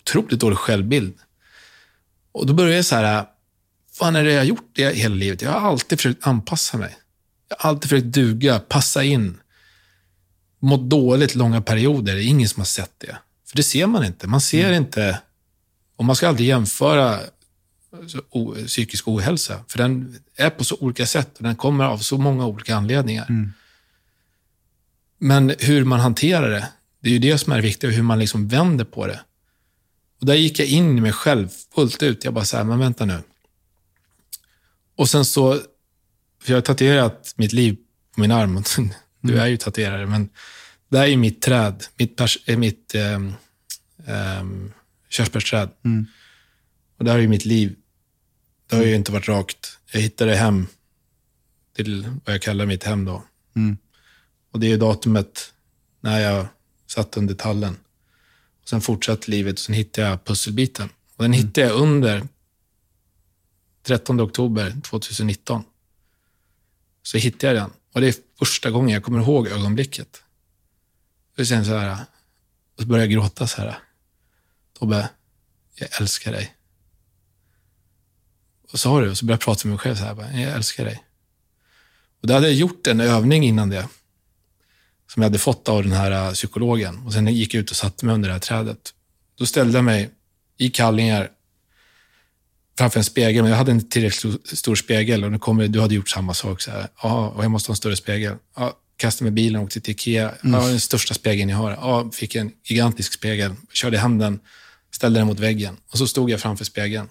otroligt dålig självbild. Och då började jag så här, vad är det jag har gjort det hela livet? Jag har alltid försökt anpassa mig. Jag har alltid försökt duga, passa in. Mått dåligt långa perioder. Det är ingen som har sett det. För det ser man inte. Man ser inte, och man ska aldrig jämföra så, o, psykisk ohälsa. För den är på så olika sätt och den kommer av så många olika anledningar. Men hur man hanterar det, det är ju det som är viktigt. och Hur man liksom vänder på det. Och där gick jag in i mig själv fullt ut. Jag bara så här, men vänta nu. Och sen så, för jag har tatuerat mitt liv på min arm. Du är ju tatuerare, men det här är ju mitt träd. Mitt, pers, eh, mitt ähm, ähm, körsbärsträd. Och det här är ju mitt liv. Det har ju inte varit rakt. Jag hittade hem till vad jag kallar mitt hem då. Och det är datumet när jag satt under tallen. Och sen fortsatte livet och sen hittade jag pusselbiten. Och den hittade jag under 13 oktober 2019. Så hittade jag den. Och det är första gången jag kommer ihåg ögonblicket. Och sen så här, och så började jag gråta så här. Tobbe, jag älskar dig. Och sa du, och så började jag prata med mig själv så här, bara, jag älskar dig. Och då hade jag gjort en övning innan det som jag hade fått av den här äh, psykologen. Och Sen gick jag ut och satte mig under det här trädet. Då ställde jag mig i kallingar framför en spegel, men jag hade inte tillräckligt stor, spegel. Och nu kommer, du hade gjort samma sak. Så här. Ja, och jag måste ha en större spegel. Ja, kastade mig bilen och åkte till Ikea. Ja, den största spegeln jag har. Ja, fick en gigantisk spegel. Körde hem den, ställde den mot väggen. Och så stod jag framför spegeln.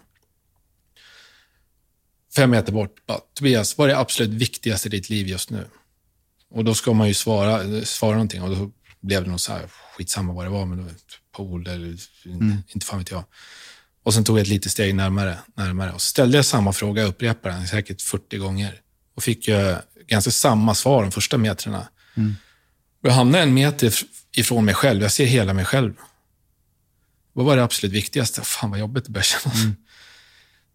Fem meter bort. Bara, Tobias, vad är det absolut viktigaste i ditt liv just nu? Och då ska man ju svara, svara någonting och då blev det nog så här, skitsamma vad det var, men ett pool eller inte fan vet jag. Och sen tog jag ett litet steg närmare, närmare och ställde jag samma fråga, jag upprepade den säkert 40 gånger och fick ju ganska samma svar de första metrarna. Och jag hamnade en meter if- ifrån mig själv, jag ser hela mig själv. Vad var det absolut viktigaste? Fan vad jobbigt det började kännas.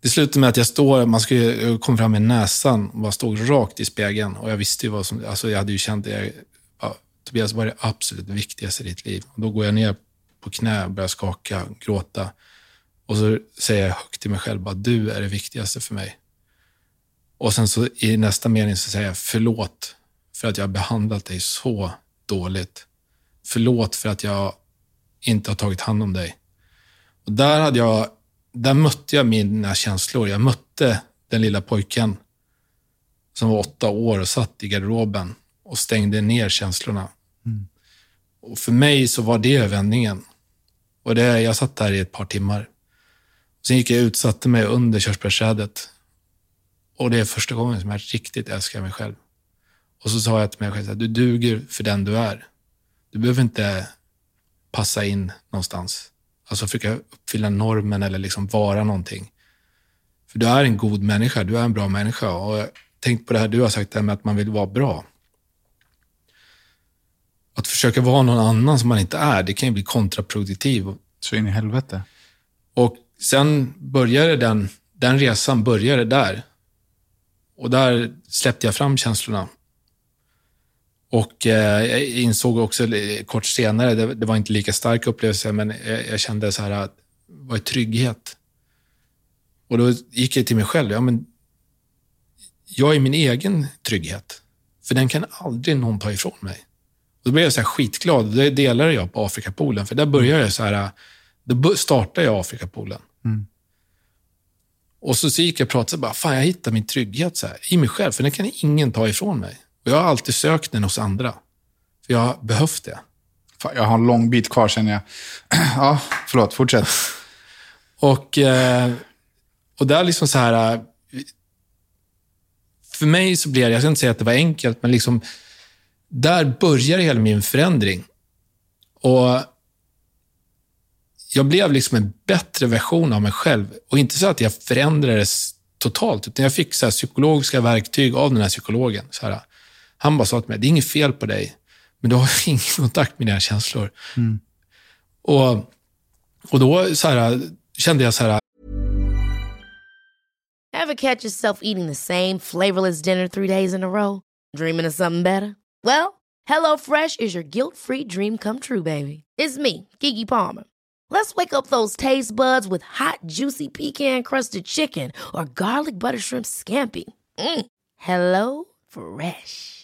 Det slutade med att jag står, man ska ju komma fram med näsan och bara stod rakt i spegeln. Och jag visste ju vad som, alltså jag hade ju känt det. Ja, Tobias, vad är det absolut viktigaste i ditt liv? Och då går jag ner på knä, börjar skaka, gråta. Och så säger jag högt till mig själv, bara, du är det viktigaste för mig. Och sen så i nästa mening så säger jag förlåt för att jag har behandlat dig så dåligt. Förlåt för att jag inte har tagit hand om dig. Och där, hade jag, där mötte jag mina känslor. Jag mötte den lilla pojken som var åtta år och satt i garderoben och stängde ner känslorna. Mm. Och för mig så var det vändningen. Och det, jag satt där i ett par timmar. Sen gick jag ut, satte mig under körsbärsträdet. Och det är första gången som jag riktigt älskar mig själv. Och så sa jag till mig själv, att du duger för den du är. Du behöver inte passa in någonstans. Alltså försöka uppfylla normen eller liksom vara någonting. För du är en god människa, du är en bra människa. Och tänk på det här du har sagt, det här med att man vill vara bra. Att försöka vara någon annan som man inte är, det kan ju bli kontraproduktivt. Så in i helvete. Och sen började den, den resan började där. Och där släppte jag fram känslorna. Och eh, jag insåg också kort senare, det, det, var inte lika stark upplevelse, men jag, jag kände så här, att, vad är trygghet? Och då gick jag till mig själv, ja men jag är min egen trygghet. För den kan aldrig någon ta ifrån mig. Och då blev jag så här skitglad. Det delade jag på Afrikapolen, för där började jag så här, då startade jag Afrikapolen. Mm. Och så, så gick jag och pratade, bara, fan jag hittar min trygghet så här, i mig själv, för den kan ingen ta ifrån mig. Och jag har alltid sökt den hos andra. För jag har behövt det. Fan, jag har en lång bit kvar känner jag. ja, förlåt, fortsätt. och, eh, och där liksom så här... För mig så blev det, jag ska inte säga att det var enkelt, men liksom, där började hela min förändring. Och jag blev liksom en bättre version av mig själv. Och inte så att jag förändrades totalt, utan jag fick så psykologiska verktyg av den här psykologen. Så här, han bara sa till mig, det är inget fel på dig, men du har ingen kontakt med dina känslor. Mm. Och, och då så här, kände jag så här... Have catch yourself eating the same flavorless dinner three days in a row? Dreaming of something better? Well, hello fresh is your guilt free dream come true baby. It's me, Gigi Palmer. Let's wake up those taste buds with hot, juicy pecan crusted chicken or garlic butter shrimp scampi. Mm. Hello Fresh.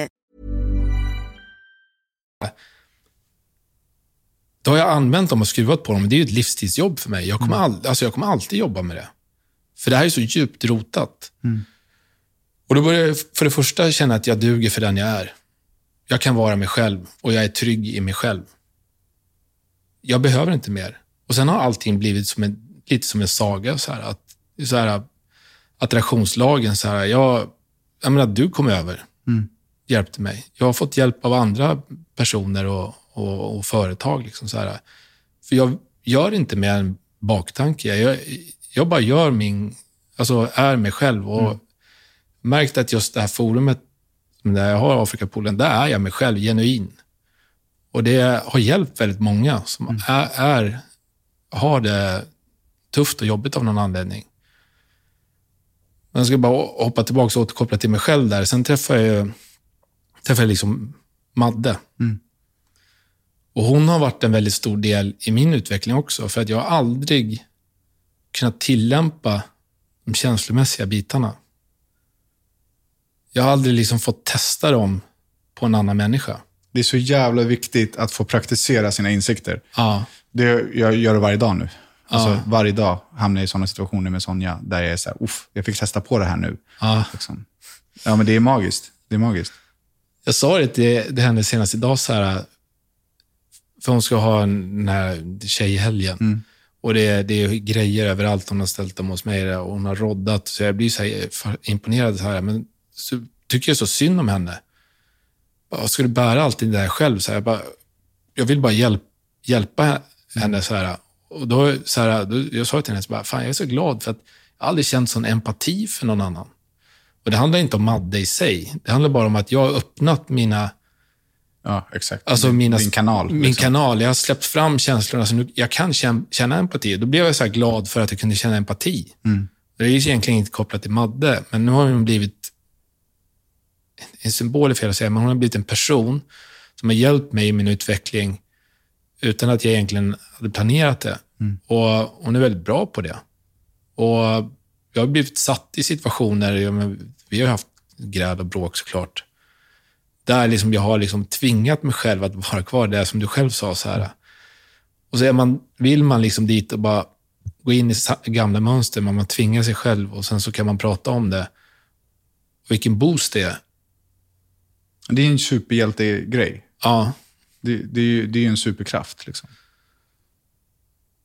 Då har jag använt dem och skruvat på dem. Det är ju ett livstidsjobb för mig. Jag kommer, mm. all, alltså jag kommer alltid jobba med det. För det här är så djupt rotat. Mm. Och då börjar jag för det första känna att jag duger för den jag är. Jag kan vara mig själv och jag är trygg i mig själv. Jag behöver inte mer. Och sen har allting blivit som en, lite som en saga. Så här, att, så här, attraktionslagen, så här, jag, jag menar, du kom över. Mm hjälpte mig. Jag har fått hjälp av andra personer och, och, och företag. Liksom så här. För jag gör inte med en baktanke. Jag, jag bara gör min, alltså är mig själv. Och mm. märkt att just det här forumet, där jag har Afrikapolen, där är jag mig själv, genuin. Och det har hjälpt väldigt många som mm. är, är, har det tufft och jobbigt av någon anledning. Men jag ska bara hoppa tillbaka och återkoppla till mig själv där. Sen träffade jag träffade jag liksom Madde. Mm. Och hon har varit en väldigt stor del i min utveckling också, för att jag har aldrig kunnat tillämpa de känslomässiga bitarna. Jag har aldrig liksom fått testa dem på en annan människa. Det är så jävla viktigt att få praktisera sina insikter. Ja. Det, jag gör det varje dag nu. Alltså, ja. Varje dag hamnar jag i sådana situationer med Sonja, där jag är så här, jag fick testa på det här nu. Ja. Liksom. ja, men det är magiskt. Det är magiskt. Jag sa det till det hände senast idag, så här, för hon ska ha en, den här tjejhelgen. Mm. Och det, är- det är grejer överallt. Hon har ställt dem hos mig och hon har roddat. Så jag blir så imponerad. Så här, men så tycker jag så synd om henne. Bara, Ska du bära allt det där själv? Så här, jag, bara, jag vill bara hjälp, hjälpa henne. Så här. Och då, så här, då, jag sa till henne, så bara, Fan, jag är så glad för att jag har aldrig känt sån empati för någon annan. Och Det handlar inte om Madde i sig. Det handlar bara om att jag har öppnat mina Ja, exakt. Alltså mina, din kanal. Min liksom. kanal. Jag har släppt fram känslorna, så nu, jag kan känna, känna empati. Då blev jag så här glad för att jag kunde känna empati. Mm. Det är ju egentligen inte kopplat till Madde, men nu har hon blivit en symbol är fel att säga, men hon har blivit en person som har hjälpt mig i min utveckling utan att jag egentligen hade planerat det. Mm. Och hon är väldigt bra på det. Och jag har blivit satt i situationer, ja, men, vi har haft gräl och bråk såklart, där liksom jag har liksom tvingat mig själv att vara kvar där som du själv sa. Så här. Och så man, vill man liksom dit och bara gå in i gamla mönster, men man tvingar sig själv och sen så kan man prata om det. Och vilken boost det är. Det är en superhjältegrej. Ja. Det, det, är ju, det är en superkraft. Liksom.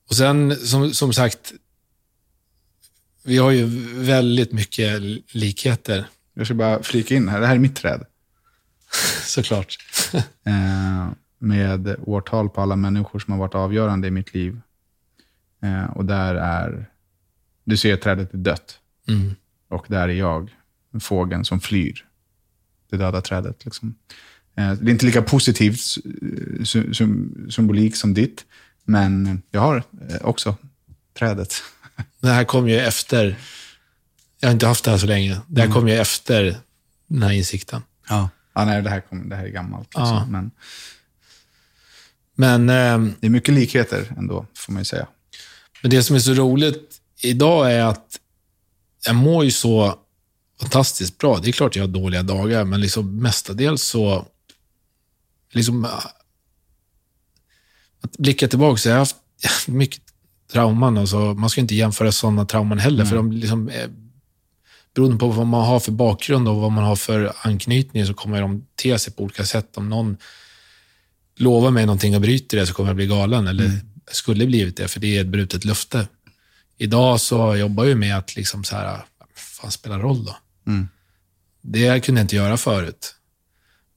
Och sen, som, som sagt, vi har ju väldigt mycket likheter, Jag ska bara flika in här. Det här är mitt träd. såklart. Eh, med årtal på alla människor som har varit avgörande i mitt liv. Eh, och där är... Du ser trädet är dött. Mm. Och där är jag, fågeln som flyr. Det döda trädet. Liksom. Eh, det är inte lika positivt sy- sym- symbolik som ditt. Men jag har också trädet. Det här kom ju efter, jag har inte haft det här så länge, det här kom ju efter den här insikten. Ja. Ja, nej, det här, kom, det här är gammalt. Liksom. Ja. Men Men ehm, det är mycket likheter ändå, får man ju säga. Men det som är så roligt idag är att jag mår ju så fantastiskt bra. Det är klart jag har dåliga dagar, men liksom mestadels så... Liksom, äh, att blicka tillbaka så jag har haft mycket trauman. Och så, man ska inte jämföra sådana trauman heller, för de liksom är, beroende på vad man har för bakgrund och vad man har för anknytning så kommer de te sig på olika sätt. Om någon lovar mig någonting och bryter det så kommer jag bli galen. Eller skulle blivit det, för det är ett brutet löfte. Idag så jobbar jag med att liksom så här, vad fan spelar roll då? Mm. Det kunde jag inte göra förut.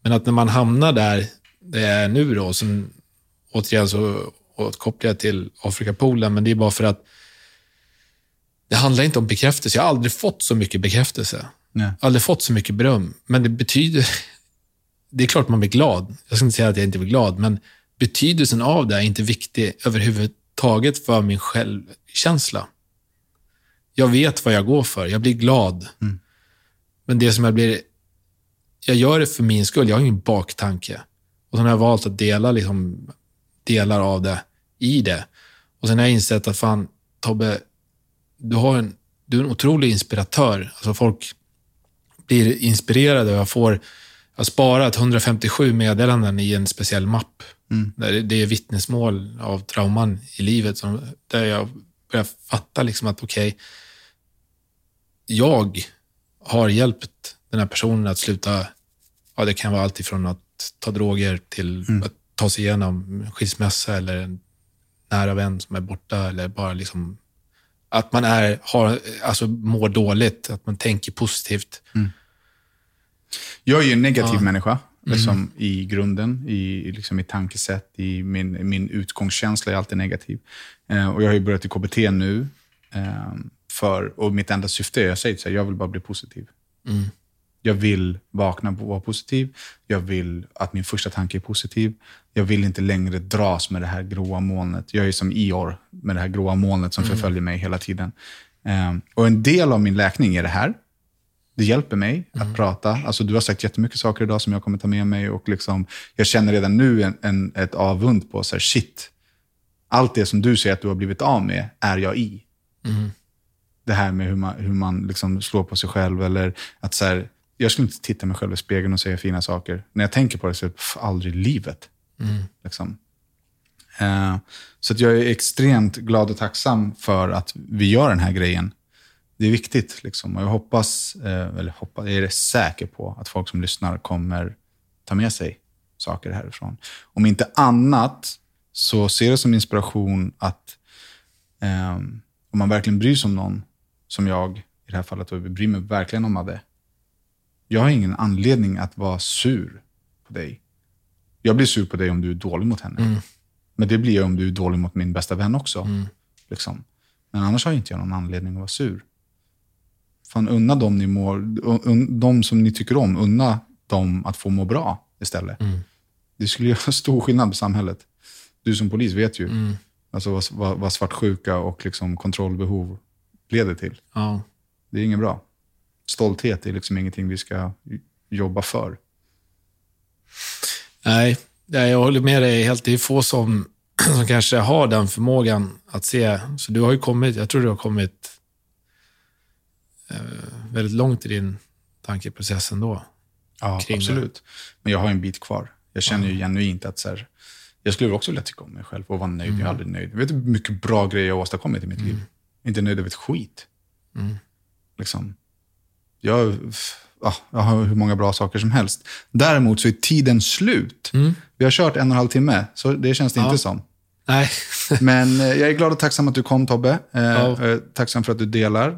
Men att när man hamnar där det är nu då, sen, återigen så återkopplar jag till Afrikapolen, men det är bara för att det handlar inte om bekräftelse. Jag har aldrig fått så mycket bekräftelse. Nej. Aldrig fått så mycket beröm. Men det betyder... Det är klart man blir glad. Jag ska inte säga att jag inte blir glad, men betydelsen av det är inte viktig överhuvudtaget för min självkänsla. Jag vet vad jag går för. Jag blir glad. Men det som jag blir... Jag gör det för min skull. Jag har ingen baktanke. Och sen har jag valt att dela liksom, delar av det i det. Och sen har jag insett att fan, Tobbe, du, har en, du är en otrolig inspiratör. Alltså folk blir inspirerade och jag får jag har sparat 157 meddelanden i en speciell mapp. Där det- är vittnesmål av trauman i livet. Som, där jag börjar fatta liksom att okej, jag har hjälpt den här personen att sluta, ja det kan vara allt ifrån att ta droger till att ta sig igenom skilsmässa eller en nära vän som är borta eller bara liksom att man är, har, alltså mår dåligt, att man tänker positivt. Jag är ju en negativ människa, Mm. liksom, i grunden, i liksom, mitt tankesätt, i min, min utgångskänsla är alltid negativ. Eh, och jag har ju börjat i KBT nu, eh, för, och mitt enda syfte är, jag säger så här, jag vill bara bli positiv. Mm. Jag vill vakna och vara positiv. Jag vill att min första tanke är positiv. Jag vill inte längre dras med det här gråa molnet. Jag är som Ior med det här gråa molnet som förföljer mig hela tiden. Eh, och en del av min läkning är det här. Det hjälper mig att prata. Alltså, du har sagt jättemycket saker idag som jag kommer ta med mig. Och liksom, jag känner redan nu en, en, ett avund på så här, shit. Allt det som du säger att du har blivit av med är jag i. Det här med hur man, hur man liksom slår på sig själv. Eller att så här, jag skulle inte titta mig själv i spegeln och säga fina saker. När jag tänker på det så är det pff, aldrig i livet. Liksom. Eh, så att jag är extremt glad och tacksam för att vi gör den här grejen. det är viktigt. Liksom. Och jag hoppas, eh, eller hoppas, jag är säker på att folk som lyssnar kommer ta med sig saker härifrån. Om inte annat så ser det som inspiration att eh, om man verkligen bryr sig om någon, som jag i det här fallet, och bryr mig verkligen om Adde. Jag har ingen anledning att vara sur på dig. Jag blir sur på dig om du är dålig mot henne. Mm. Men det blir jag om du är dålig mot min bästa vän också. Mm. Liksom. Men annars har jag inte jag någon anledning att vara sur. Fan, unna dem, ni mår, un, un, de som ni tycker om, unna dem att få må bra istället. Mm. Det skulle göra stor skillnad på samhället. Du som polis vet ju Mm. alltså vad, vad, vad svartsjuka och liksom kontrollbehov leder till. Ja. Det är inget bra. Stolthet är liksom ingenting vi ska jobba för. Nej, jag håller med dig helt. Det är få som, som kanske har den förmågan att se. Så du har ju kommit, jag tror du har kommit eh, väldigt långt i din tankeprocess ändå. Ja, absolut. Men jag har en bit kvar. Jag känner ju genuint att så här, jag skulle också vilja tycka om mig själv och vara nöjd. Jag är aldrig nöjd. Vet du hur mycket bra grejer jag har åstadkommit i mitt liv? Inte nöjd över ett skit. Liksom. Jag, ja, jag har hur många bra saker som helst. Däremot så är tiden slut. Vi har kört en och en halv timme, så det känns det Ja. inte som. Nej, Men eh, jag är glad och tacksam att du kom Tobbe. Eh, Ja. eh, tacksam för att du delar.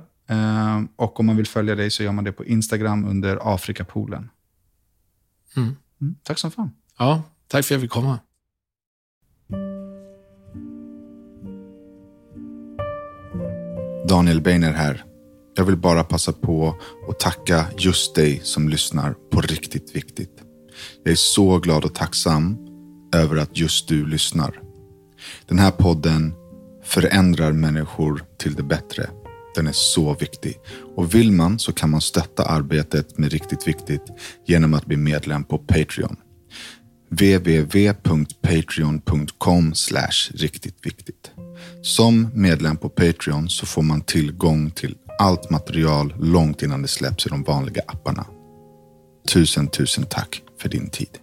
Och om man vill följa dig så gör man det på Instagram under Afrikapoolen. Mm. Mm, tack som fan. ja, tack för att jag fick komma. Daniel Beiner här. Jag vill bara passa på att tacka just dig som lyssnar på Riktigt Viktigt. Jag är så glad och tacksam över att just du lyssnar. Den här podden förändrar människor till det bättre. Den är så viktig. Och vill man så kan man stötta arbetet med Riktigt Viktigt genom att bli medlem på Patreon www.patreon.com riktigt viktigt. Som medlem på Patreon så får man tillgång till allt material långt innan det släpps i de vanliga apparna. Tusen, tusen tack för din tid.